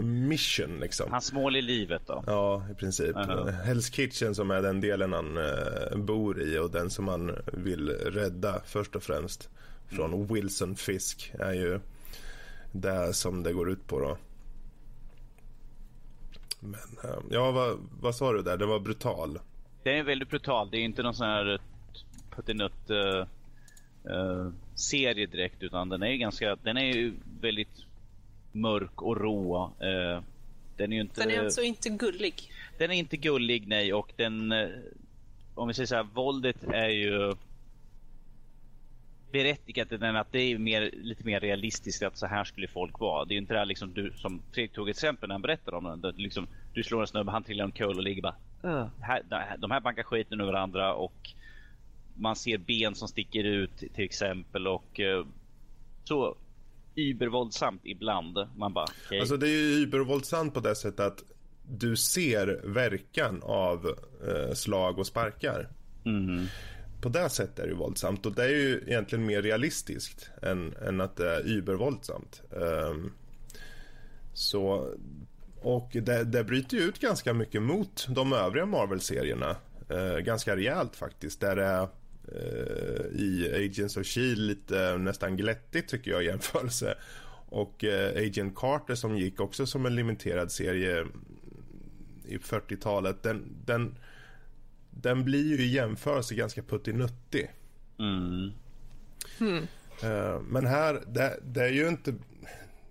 mission liksom. Hans mål i livet då. Ja, i princip. Aha. Hell's Kitchen som är den delen han eh, bor i och den som han vill rädda först och främst från Mm. Wilson Fisk är ju det som det går ut på då. Men eh, ja, vad, vad sa du där? Det var brutal. Den är väldigt brutal. Det är inte någon sån här eh, puttinutt uh, uh, serie direkt utan den är ju ganska, den är ju väldigt mörk och rå. eh, den är ju inte, Den är alltså inte gullig. den är inte gullig nej och den, eh, om vi säger så här, våldet är ju berättigat i den att det är mer, lite mer realistiskt att så här skulle folk vara. Det är ju inte det här liksom du, som Fredrik tog exempel när han berättade om den. Där liksom, du slår en snubbe, han trillar omkull och ligger bara här, De här bankar skiten ur varandra och man ser ben som sticker ut till exempel och eh, så übervåldsamt ibland. Man bara okej. Alltså det är ju hypervåldsamt på det sättet att du ser verkan av eh, slag och sparkar. Mhm. På det sättet är det våldsamt och det är ju egentligen mer realistiskt än, än att det är übervåldsamt. Um, så, och det, det bryter ju ut ganska mycket mot de övriga Marvel-serierna. Eh, ganska rejält faktiskt. Där det är i Agents of Shield lite nästan glättigt tycker jag i jämförelse. Och eh, Agent Carter som gick också som en limiterad serie i 40-talet. Den, den, den blir ju i jämförelse ganska puttinuttig. Mm. Eh, Men här, det, det är ju inte...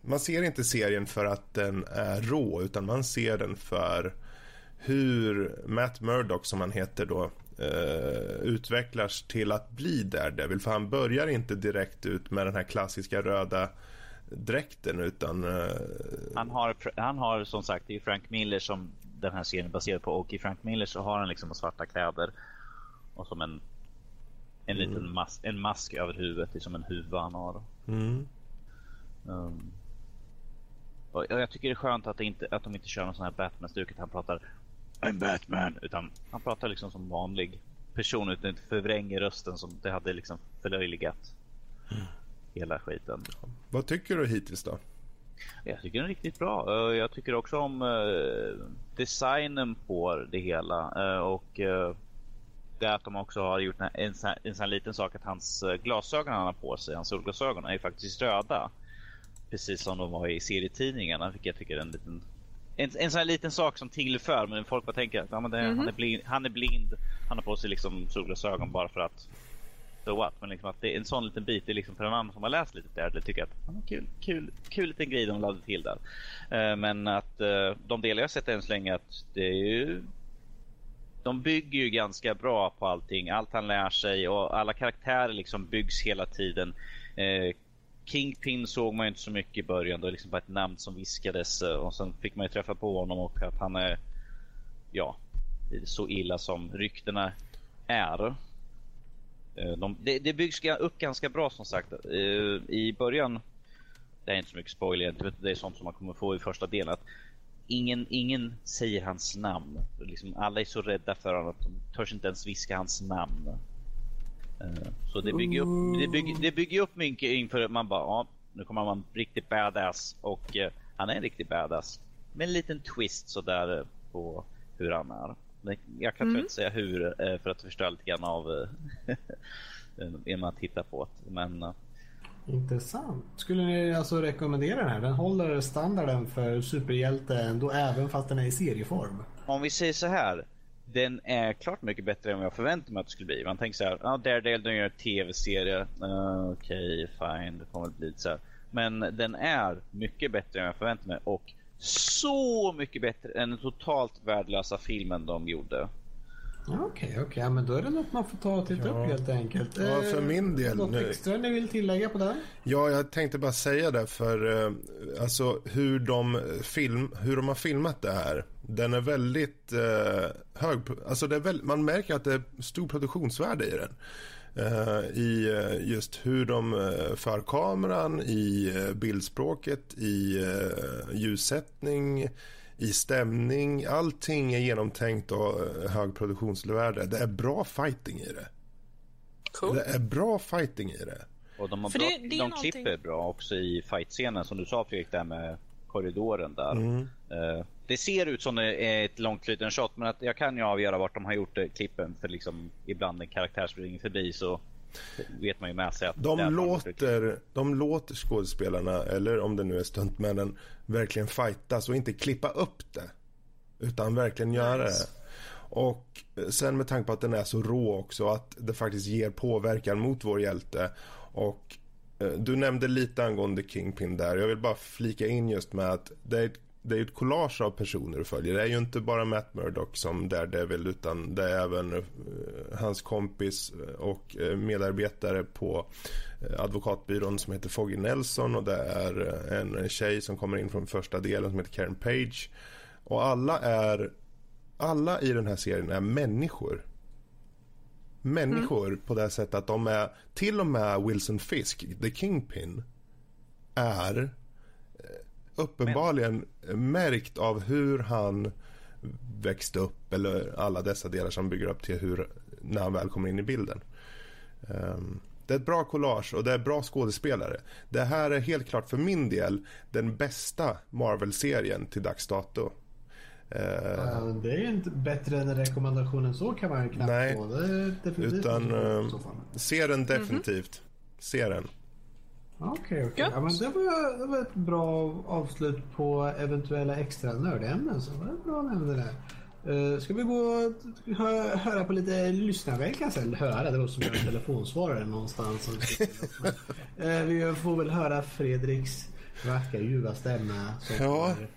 Man ser inte serien för att den är rå, utan man ser den för hur Matt Murdock, som han heter då, eh, utvecklas till att bli Daredevil. För han börjar inte direkt ut med den här klassiska röda dräkten, utan... Eh, Han, har, han har som sagt, det är Frank Miller som den här serien är baserad på och i Frank Miller så har han liksom svarta kläder och som en en liten mas en mask över huvudet, det är som en huva han har. mm, Um, och jag tycker det är skönt att, det inte, att de inte kör någon sån här Batman-stuk, han pratar I'm Batman, utan han pratar liksom som vanlig person utan inte förvränger rösten som det hade liksom förlöjligat hela skiten. vad tycker du hittills då? Jag tycker den är riktigt bra. Eh, Jag tycker också om eh, designen på det hela eh, och det att de också har gjort en, en, sån en liten sak att hans glasögon han har på sig, hans solglasögon är ju faktiskt röda. Precis som de var i serietidningarna, vilket jag tycker är en liten en, en sån här liten sak som tillför, men folk bara tänker att ja, men det, han, är blind, han är blind, han har på sig liksom solglasögon bara för att so what? Men liksom att det är en sån liten bit, det är liksom för en annan som har läst lite där, det tycker att ah, kul, kul, kul liten grej de lade till där. Eh, men att eh, de delar jag sett än så länge att det är ju de bygger ju ganska bra på allting. Allt han lär sig och alla karaktärer liksom byggs hela tiden. Eh, Kingpin såg man ju inte så mycket i början. Det var liksom bara ett namn som viskades eh, och sen fick man ju träffa på honom och att han är ja, så illa som ryktena är. Eh, de, det, det byggs upp ganska bra som sagt. Eh, I början, det är inte så mycket spoiler egentligen, det är sånt som man kommer få i första delen. Att ingen, ingen säger hans namn. Liksom, alla är så rädda för honom att de törs inte ens viska hans namn. Så det bygger upp, det bygger, det bygger upp mycket inför att man bara, ja, nu kommer man riktigt badass och eh, han är en riktig badass. Med en liten twist sådär eh, på hur han är. Men jag kan mm. inte säga hur eh, för att förstöra lite grann av eh, innan man tittar på det. Men Intressant. Skulle ni alltså rekommendera den här? Den håller standarden för superhjälte ändå även fast den är i serieform. om vi säger så här. Den är klart mycket bättre än vad jag förväntade mig att det skulle bli. Man tänker så här, ja Daredevil den gör en tv-serie. Uh, Okej, fine, det kommer bli lite så här. Men den är mycket bättre än jag förväntade mig och så mycket bättre än den totalt värdelösa filmen de gjorde. Okej, okej. Ja, men då är det något man får ta och titta Ja. upp helt enkelt. Ja, för Eh, min del Något nu- extra ni vill tillägga på den? Ja, jag tänkte bara säga det för eh, alltså hur de, film, hur de har filmat det här. Den är väldigt eh, hög, alltså det är väl, man märker att det är stor produktionsvärde i den. Eh, I eh, just hur de eh, för kameran, i eh, bildspråket, i eh, ljussättning, i stämning. Allting är genomtänkt och eh, hög produktionsvärde. Det är bra fighting i det. Cool. Det är bra fighting i det. Och de, har För bra, det- det är de någonting- klipper bra också i fightscenen som du sa Fredrik, där med korridoren där. Mm. Eh, det ser ut som ett långt liten shot men att jag kan ju avgöra vart de har gjort eh, klippen för liksom ibland en karaktär springer förbi så vet man ju med sig att De låter, de låter skådespelarna, eller om det nu är stuntmännen, verkligen fightas och inte klippa upp det. Utan verkligen göra det. Och sen med tanke på att den är så rå också, att det faktiskt ger påverkan mot vår hjälte. Och eh, du nämnde lite angående Kingpin där. Jag vill bara flika in just med att det är ett, det är ett collage av personer du följer. Det är ju inte bara Matt Murdock som Daredevil utan det är även uh, hans kompis eh, och uh, medarbetare på uh, advokatbyrån som heter Foggy Nelson och det är en tjej som kommer in från första delen som heter Karen Page. Och alla är alla i den här serien är människor. Människor på det sättet att de är till och med Wilson Fisk, the Kingpin är uppenbarligen märkt av hur han växte upp eller alla dessa delar som bygger upp till hur när han väl kommer in i bilden. Ehm, det är ett bra collage och det är bra skådespelare. Det här är helt klart för min del den bästa Marvel-serien till dags dato. Ja, det är inte bättre än en rekommendation än så kan man ju knappt Nej, få. Det är definitivt Utan fall. se den definitivt. Se den. Okej, okej. Ja. Ja, men det, var, det var ett bra avslut på eventuella extra nördämnen. Så det var ett bra nämne där. Uh, ska vi gå och hö, höra på lite lyssnarväl kanske? Eller höra, det var som en telefonsvarare någonstans. Som vi, får väl höra Fredriks vackra ljuva stämma som Ja. får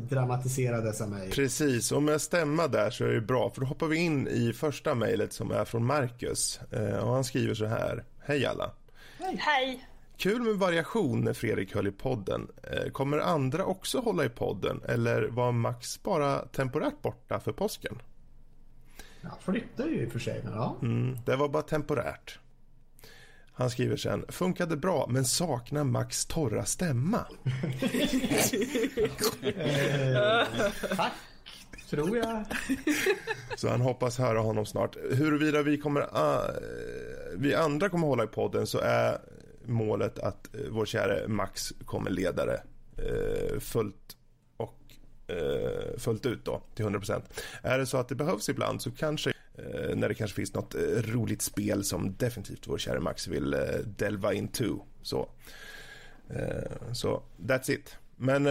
dramatisera dessa mig. Precis, och med stämma där så är det bra för då hoppar vi in i första mejlet som är från Marcus. Eh, och han skriver så här. Hej alla. Hej! Kul med variation när Fredrik höll i podden. Eh, kommer andra också hålla i podden eller var Max bara temporärt borta för påsken? Ja, flyttar ju i och för sig. Men ja. Mm, det var bara temporärt. Han skriver sen, funkade bra men saknar Max torra stämma. Tack, tror jag. Så han hoppas höra honom snart. Huruvida vi kommer, uh, vi andra kommer hålla i podden så är målet att eh, vår käre Max kommer leda det eh, fullt och eh, fullt ut då till 100%. Är det så att det behövs ibland så kanske eh, när det kanske finns något eh, roligt spel som definitivt vår käre Max vill delva into. Så. Så that's it. Men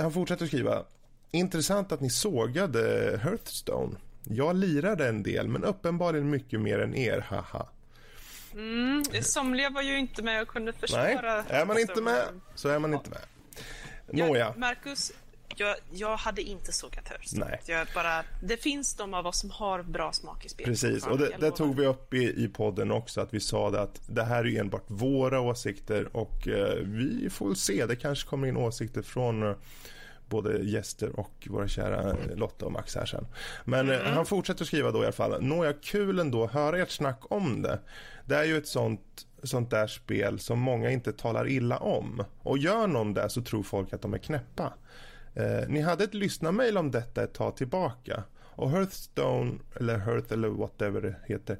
han fortsätter skriva. Intressant att ni sågade Hearthstone. Jag lirade en del, men uppenbarligen mycket mer än er, haha. Mm, somliga var ju inte med och kunde Nej, försvara... är man inte med så är man inte med. Nåja, Marcus, jag, jag hade inte sågat. Nej. Jag bara, det finns de av oss som har bra smak i spel. precis. Och det, det tog vi upp i, i podden också, att vi sa att det här är enbart våra åsikter och eh, vi får se. Det kanske kommer in åsikter från eh, både gäster och våra kära eh, Lotta och Max här sen. Men eh, han fortsätter skriva då i alla fall. Nåja, kul ändå att höra ert snack om det. Det är ju ett sånt, sånt där spel som många inte talar illa om. Och gör någon det så tror folk att de är knäppa. Eh, ni hade ett lyssnarmail om detta ett tag tillbaka. Och Hearthstone, eller Hearth eller whatever det heter,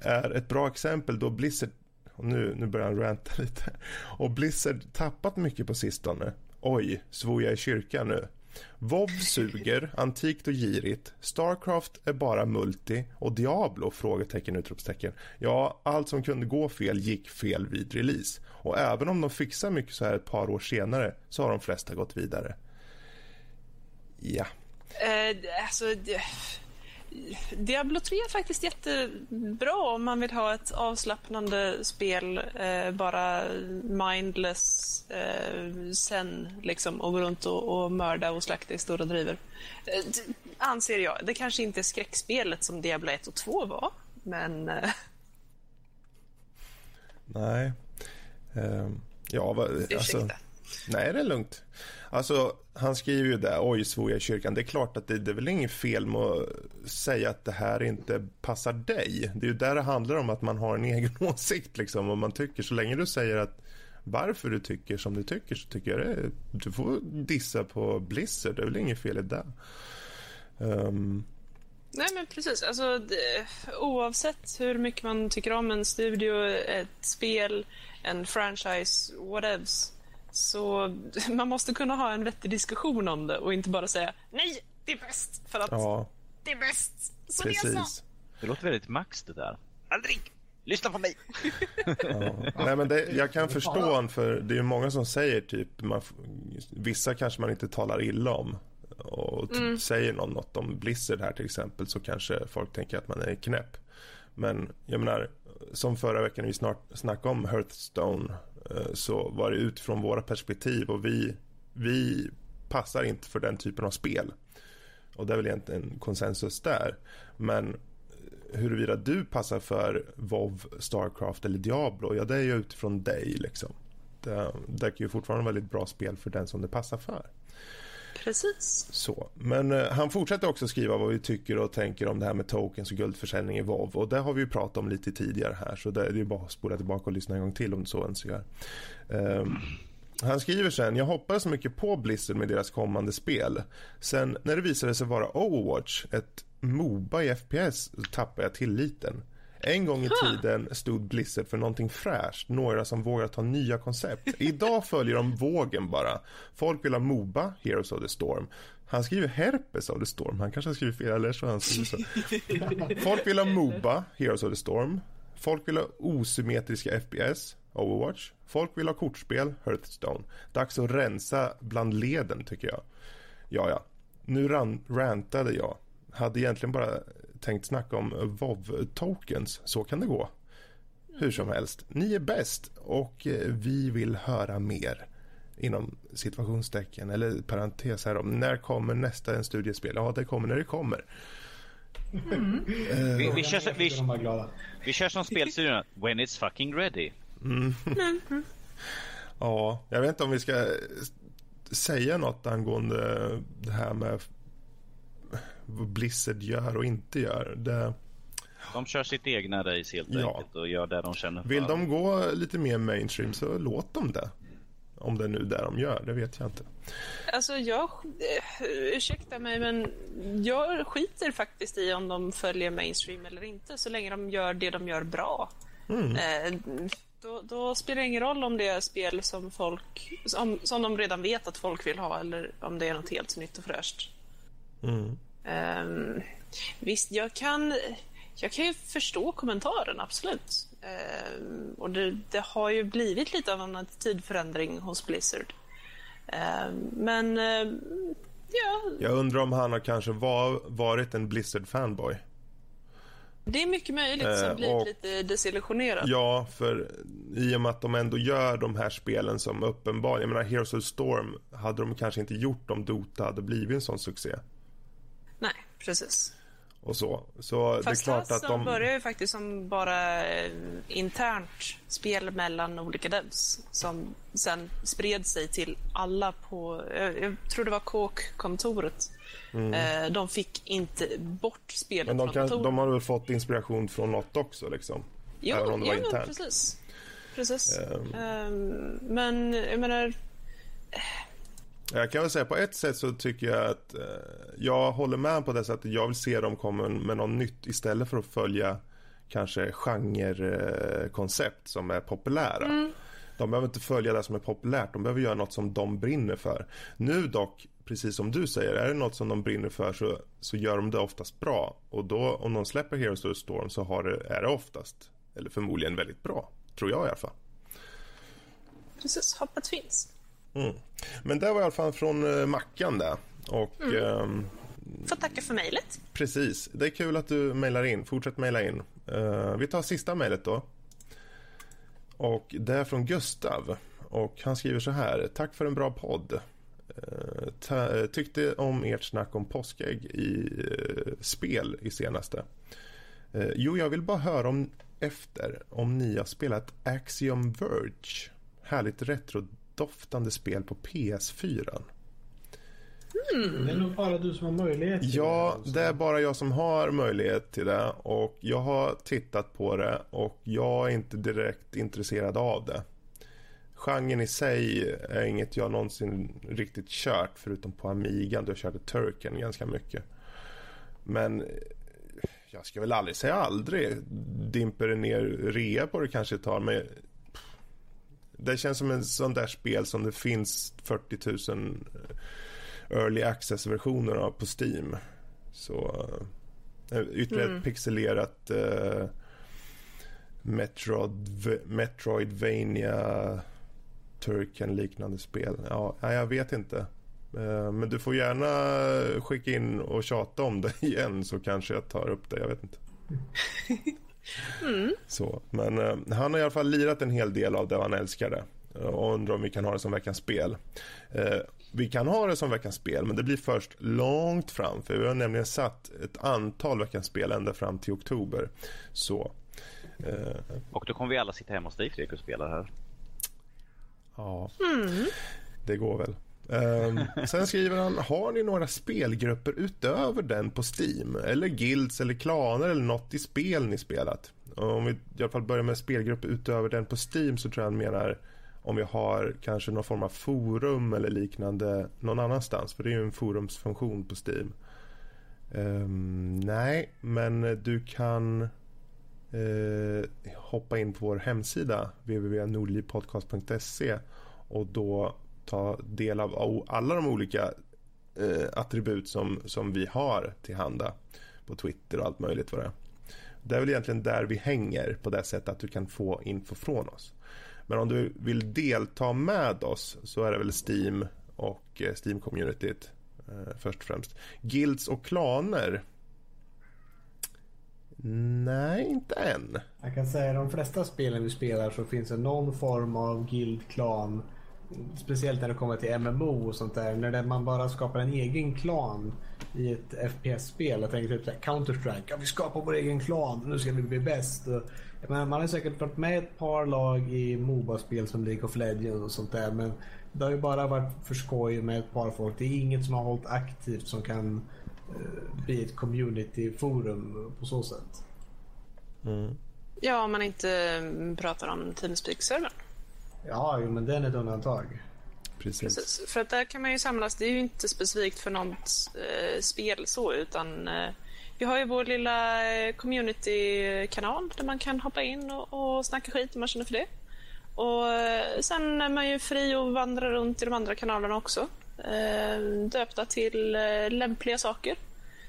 är ett bra exempel då Blizzard, nu, nu börjar han ranta lite, och Blizzard tappat mycket på sistone. Oj, svor jag i kyrkan nu. WoW suger, antikt och girigt. Starcraft är bara multi och Diablo? Frågetecken, utropstecken. Ja, allt som kunde gå fel gick fel vid release. Och även om de fixar mycket så här ett par år senare så har de flesta gått vidare. Ja, Uh, alltså, det- Diablo 3 är faktiskt jättebra om man vill ha ett avslappnande spel. Eh, bara mindless eh, sen liksom och gå runt och, och mörda och slakta i stora driver. Eh, anser jag. Det kanske inte är skräckspelet som Diablo 1 och 2 var, men eh, nej. Ehm, ja, va, alltså, ursäkta nej, det är lugnt. Alltså, han skriver ju där, oj, svor jag i kyrkan. Det är klart att det, det är väl inget fel med att säga att det här inte passar dig. Det är ju där det handlar om att man har en egen åsikt, liksom, vad man tycker. Så länge du säger att varför du tycker som du tycker så tycker jag det. Du får dissa på Blizzard, det är väl inget fel i det. Um... Nej, men precis. Alltså, det, oavsett hur mycket man tycker om en studio, ett spel, en franchise, whatevs, så man måste kunna ha en vettig diskussion om det och inte bara säga nej, det är bäst för att ja, det är bäst. Så det är så. precis. Det låter väldigt Max det där. Aldrig! Lyssna på mig! Ja. Nej, men det, jag kan förstå honom för det är många som säger typ man, vissa kanske man inte talar illa om och t- säger någon något om Blizzard här till exempel så kanske folk tänker att man är knäpp. Men jag menar som förra veckan när vi snart snackade om Hearthstone Eh, så var det utifrån våra perspektiv och vi, vi passar inte för den typen av spel. Och det är väl egentligen konsensus där. Men eh, huruvida du passar för WoW, Starcraft eller Diablo, ja det är ju utifrån dig liksom. Det, det är ju fortfarande väldigt bra spel för den som det passar för. Precis. Så. Men eh, han fortsätter också skriva vad vi tycker och tänker om det här med tokens och guldförsäljning i WoW och det har vi ju pratat om lite tidigare här så det, är ju bara att spola tillbaka och lyssna en gång till om du så önskar. Um, han skriver sen, jag hoppades mycket på Blizzard med deras kommande spel. Sen när det visade sig vara Overwatch, ett Moba i FPS, tappade jag tilliten. En gång i tiden stod Blizzard för någonting fräscht, några som vågar ta nya koncept. Idag följer de vågen bara. Folk vill ha Moba, Heroes of the Storm. Han skriver Herpes of the Storm, han kanske har skrivit fel eller så. Han skriver så. Folk vill ha Moba, Heroes of the Storm. Folk vill ha osymmetriska FPS. Overwatch. Folk vill ha kortspel, Hearthstone. Dags att rensa bland leden tycker jag. Ja, ja. Nu ran- rantade jag. Hade egentligen bara tänkt snacka om WoW-tokens. Så kan det gå. Hur som helst. Ni är bäst och eh, vi vill höra mer. Inom situationstecken eller parentes här om när kommer nästa en studiespel? Ja, det kommer när det kommer. Vi, vi, kör, vi, De var glada. vi kör som spelstudion. When it's fucking ready. Ja, jag vet inte om vi ska eh, säga något angående det här med Blizzard gör och inte gör. Det, De kör sitt egna race helt Ja. enkelt och gör det de känner för. vill de gå lite mer mainstream så låt dem det. Om det är nu det de gör, det vet jag inte. Alltså jag, eh, ursäkta mig men jag skiter faktiskt i om de följer mainstream eller inte så länge de gör det de gör bra. Eh, då, då spelar det ingen roll om det är spel som folk, som, som de redan vet att folk vill ha eller om det är något helt nytt och fräscht. Mm. Ehm, visst, jag kan, jag kan ju förstå kommentaren, absolut. Ehm, och det, det har ju blivit lite av en attitydförändring hos Blizzard. Ehm, men, ja, Jag undrar om han har kanske var, varit en Blizzard-fanboy. det är mycket möjligt Eh, som blivit lite desillusionerad. Ja, för i och med att de ändå gör de här spelen som uppenbarligen, jag menar Heroes of Storm, hade de kanske inte gjort om Dota hade blivit en sån succé. Nej, precis. Och så. Så Fast det är klart att de... börjar ju faktiskt som bara eh, internt spel mellan olika devs som sen spred sig till alla på, jag, tror det var kåkkontoret. Eh, de fick inte bort spelet Mm. Men de, kan, de har väl fått inspiration från något också liksom? Jo, även om det jo var men internt. precis. precis. Ehm, men jag menar, Jag kan väl säga på ett sätt så tycker jag att eh, jag håller med på det sättet. Jag vill se dem komma med något nytt istället för att följa kanske genrekoncept som är populära. De behöver inte följa det som är populärt. De behöver göra något som de brinner för. Nu dock, precis som du säger, är det något som de brinner för så, så gör de det oftast bra. Och då om de släpper Heroes of the Storm så har det, är det oftast, eller förmodligen väldigt bra. Tror jag i alla fall. precis, hoppet finns. Mm. Men det var i alla fall från eh, Mackan där. Och ehm, Får tacka för mejlet. Precis. Det är kul att du mejlar in. Fortsätt mejla in. Eh, vi tar sista mejlet då. Och det är från Gustav. Och han skriver så här. Tack för en bra podd. Eh, tyckte om ert snack om påskägg i eh, spel i senaste. Jo, jag vill bara höra om efter om ni har spelat Axiom Verge. Härligt retrodoftande spel på PS4. Det är nog bara du som har möjlighet till Ja, det. det är bara jag som har möjlighet till det och jag har tittat på det och jag är inte direkt intresserad av det. Genren i sig är inget jag någonsin riktigt kört förutom på Amigan då jag körde Turken ganska mycket. Men jag ska väl aldrig säga aldrig. Dimper det ner rea på det kanske ett tag men det känns som en sån där spel som det finns 40 000 early access-versioner av på Steam. Så uh, ytterligare ett pixelerat uh, Metroid, Metroidvania Turken liknande spel. Ja, jag vet inte. Eh, Men du får gärna skicka in och tjata om det igen så kanske jag tar upp det. Jag vet inte. Så, men eh, han har i alla fall lirat en hel del av det han älskade. Eh, Och undrar om vi kan ha det som veckans spel. Eh, vi kan ha det som veckans spel men det blir först långt fram. För vi har nämligen satt ett antal veckans spel ända fram till oktober. Så. Eh, Och då kommer vi alla sitta hemma hos dig Fredrik och spela här. Ja, det går väl. Ehm, sen skriver han, har ni några spelgrupper utöver den på Steam? Eller guilds eller klaner eller något i spel ni spelat? Om vi i alla fall börjar med spelgrupper utöver den på Steam så tror jag han menar om vi har kanske någon form av forum eller liknande någon annanstans. För det är ju en forumsfunktion på Steam. Um, nej, men du kan uh, hoppa in på vår hemsida www.nordlivpodcast.se och då ta del av alla de olika eh, attribut som, som vi har tillhanda på Twitter och allt möjligt vad det är. Det är väl egentligen där vi hänger på det sättet att du kan få info från oss. Men om du vill delta med oss så är det väl Steam och eh, Steam-communityt eh, först och främst. Guilds och klaner? Nej, inte än. Jag kan säga att de flesta spelen vi spelar så finns det någon form av guild, klan. Speciellt när det kommer till MMO och sånt där. När det- man bara skapar en egen klan i ett FPS-spel. Jag tänker typ Counter-Strike. Ja, vi skapar vår egen klan. Nu ska vi bli bäst. Man har säkert varit med ett par lag i Moba-spel som League of Legends och sånt där. Men det har ju bara varit för skoj med ett par folk. Det är inget som har hållit aktivt som kan eh, bli ett community-forum på så sätt. Ja, om man inte mm, pratar om Teamspeak-servern. Ja, jo, men den är ett undantag. Precis. Precis. För att där kan man ju samlas. Det är ju inte specifikt för något eh, spel så, utan eh, vi har ju vår lilla eh, community-kanal där man kan hoppa in och, och snacka skit om man känner för det. Och eh, sen är man ju fri att vandra runt i de andra kanalerna också. Eh, döpta till eh, lämpliga saker.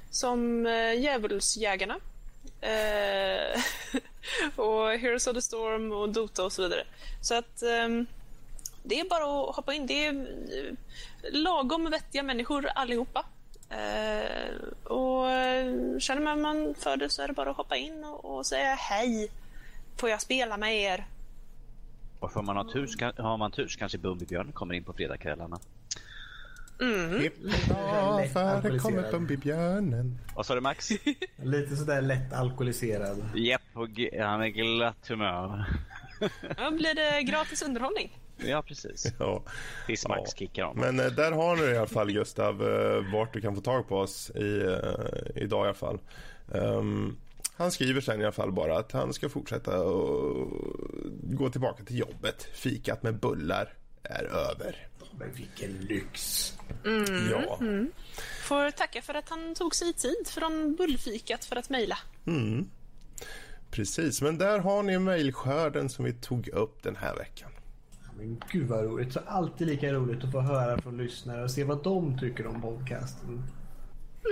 Som eh, Djävulsjägarna. Eh, och Heroes of the Storm och Dota och så vidare. Så att eh, det är bara att hoppa in. Det är eh, lagom vettiga människor allihopa. Eh, och eh, känner man man för det så är det bara att hoppa in och, och säga hej. Får jag spela med er? Och får man ha tur, har man tur så kanske Bumbibjörn kommer in på fredagskvällarna. Hipp hurra, Lätt för det alkoholiserad. kommer Bumbibjörnen. Vad sa du Max? Lite sådär lätt alkoholiserad. Japp, g- han är glatt humör. Då blir det gratis underhållning. Ja, precis. Ja. Tills Max Ja. kickar om. Men eh, där har du i alla fall Gustav eh, vart du kan få tag på oss i, eh, idag i alla fall. Ehm, han skriver sen i alla fall bara att han ska fortsätta och gå tillbaka till jobbet. Fikat med bullar är över. Men vilken lyx. Ja, Får tacka för att han tog sig tid från bullfikat för att mejla. precis. Men där har ni mejlskörden som vi tog upp den här veckan. Men gud vad roligt. Så alltid lika roligt att få höra från lyssnare och se vad de tycker om podcasten.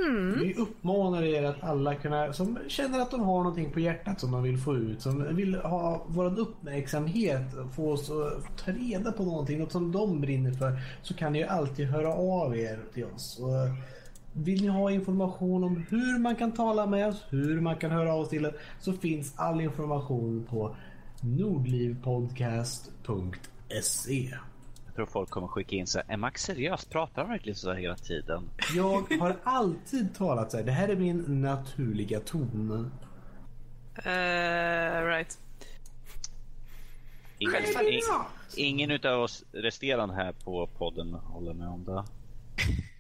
Mm. Vi uppmanar er att alla kunna, som känner att de har någonting på hjärtat som de vill få ut, som vill ha vår uppmärksamhet, få oss att ta reda på någonting, något som de brinner för, så kan ni ju alltid höra av er till oss. Och vill ni ha information om hur man kan tala med oss, hur man kan höra av sig till oss, så finns all information på nordlivpodcast.se. Jag tror folk kommer skicka in så här, är Max seriös? Pratar han verkligen så här hela tiden? Jag har alltid talat så här. Det här är min naturliga ton. Uh, right. Ingen, ing, ingen utav oss resterande här på podden håller med om det.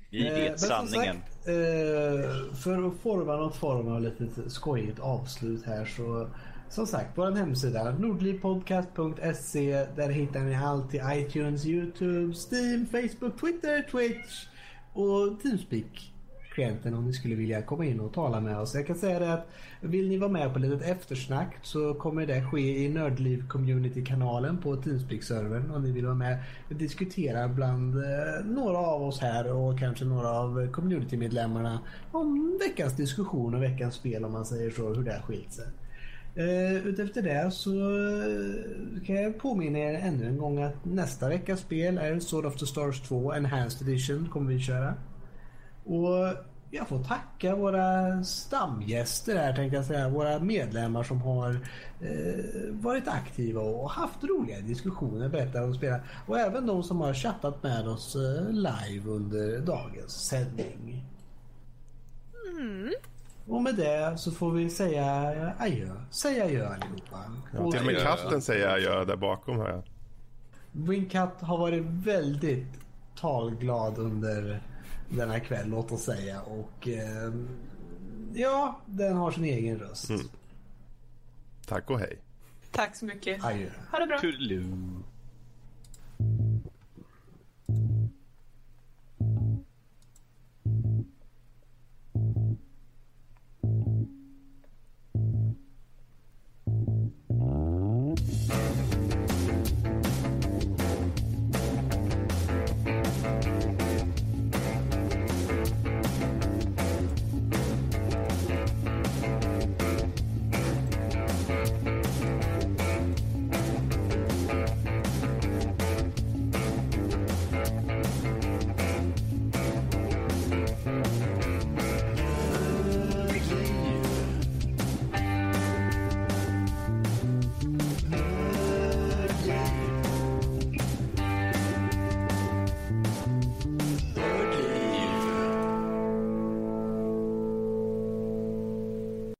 Vi Eh, vet som sanningen. Sagt, eh, för att forma någon form av lite skojigt avslut här så som sagt, vår hemsida nordlivpodcast.se där hittar ni allt i iTunes, Youtube, Steam, Facebook, Twitter, Twitch och Teamspeak klienten om ni skulle vilja komma in och tala med oss. Jag kan säga det att vill ni vara med på litet eftersnack så kommer det ske i Nördliv Community-kanalen på Teamspeak-servern om ni vill vara med och diskutera bland eh, några av oss här och kanske några av community-medlemmarna om veckans diskussion och veckans spel om man säger så, hur det har skilt sig. Uh, utefter det så eh, kan jag påminna er ännu en gång att nästa veckas spel är Sword of the Stars 2 Enhanced Edition kommer vi köra. Och jag får tacka våra stamgäster här tänkte jag säga. Våra medlemmar som har eh, varit aktiva och haft roliga diskussioner, berättat och spelar. Och även de som har chattat med oss eh, live under dagens sändning. Mm. Och med det så får vi säga adjö. Säg adjö allihopa. Ja, till och med katten säger adjö där bakom här. Winkatt har varit väldigt talglad under denna kväll, låt oss säga. Och eh, ja, den har sin egen röst. Tack och hej. Tack så mycket. Adjö. Ha det bra. Toodaloo.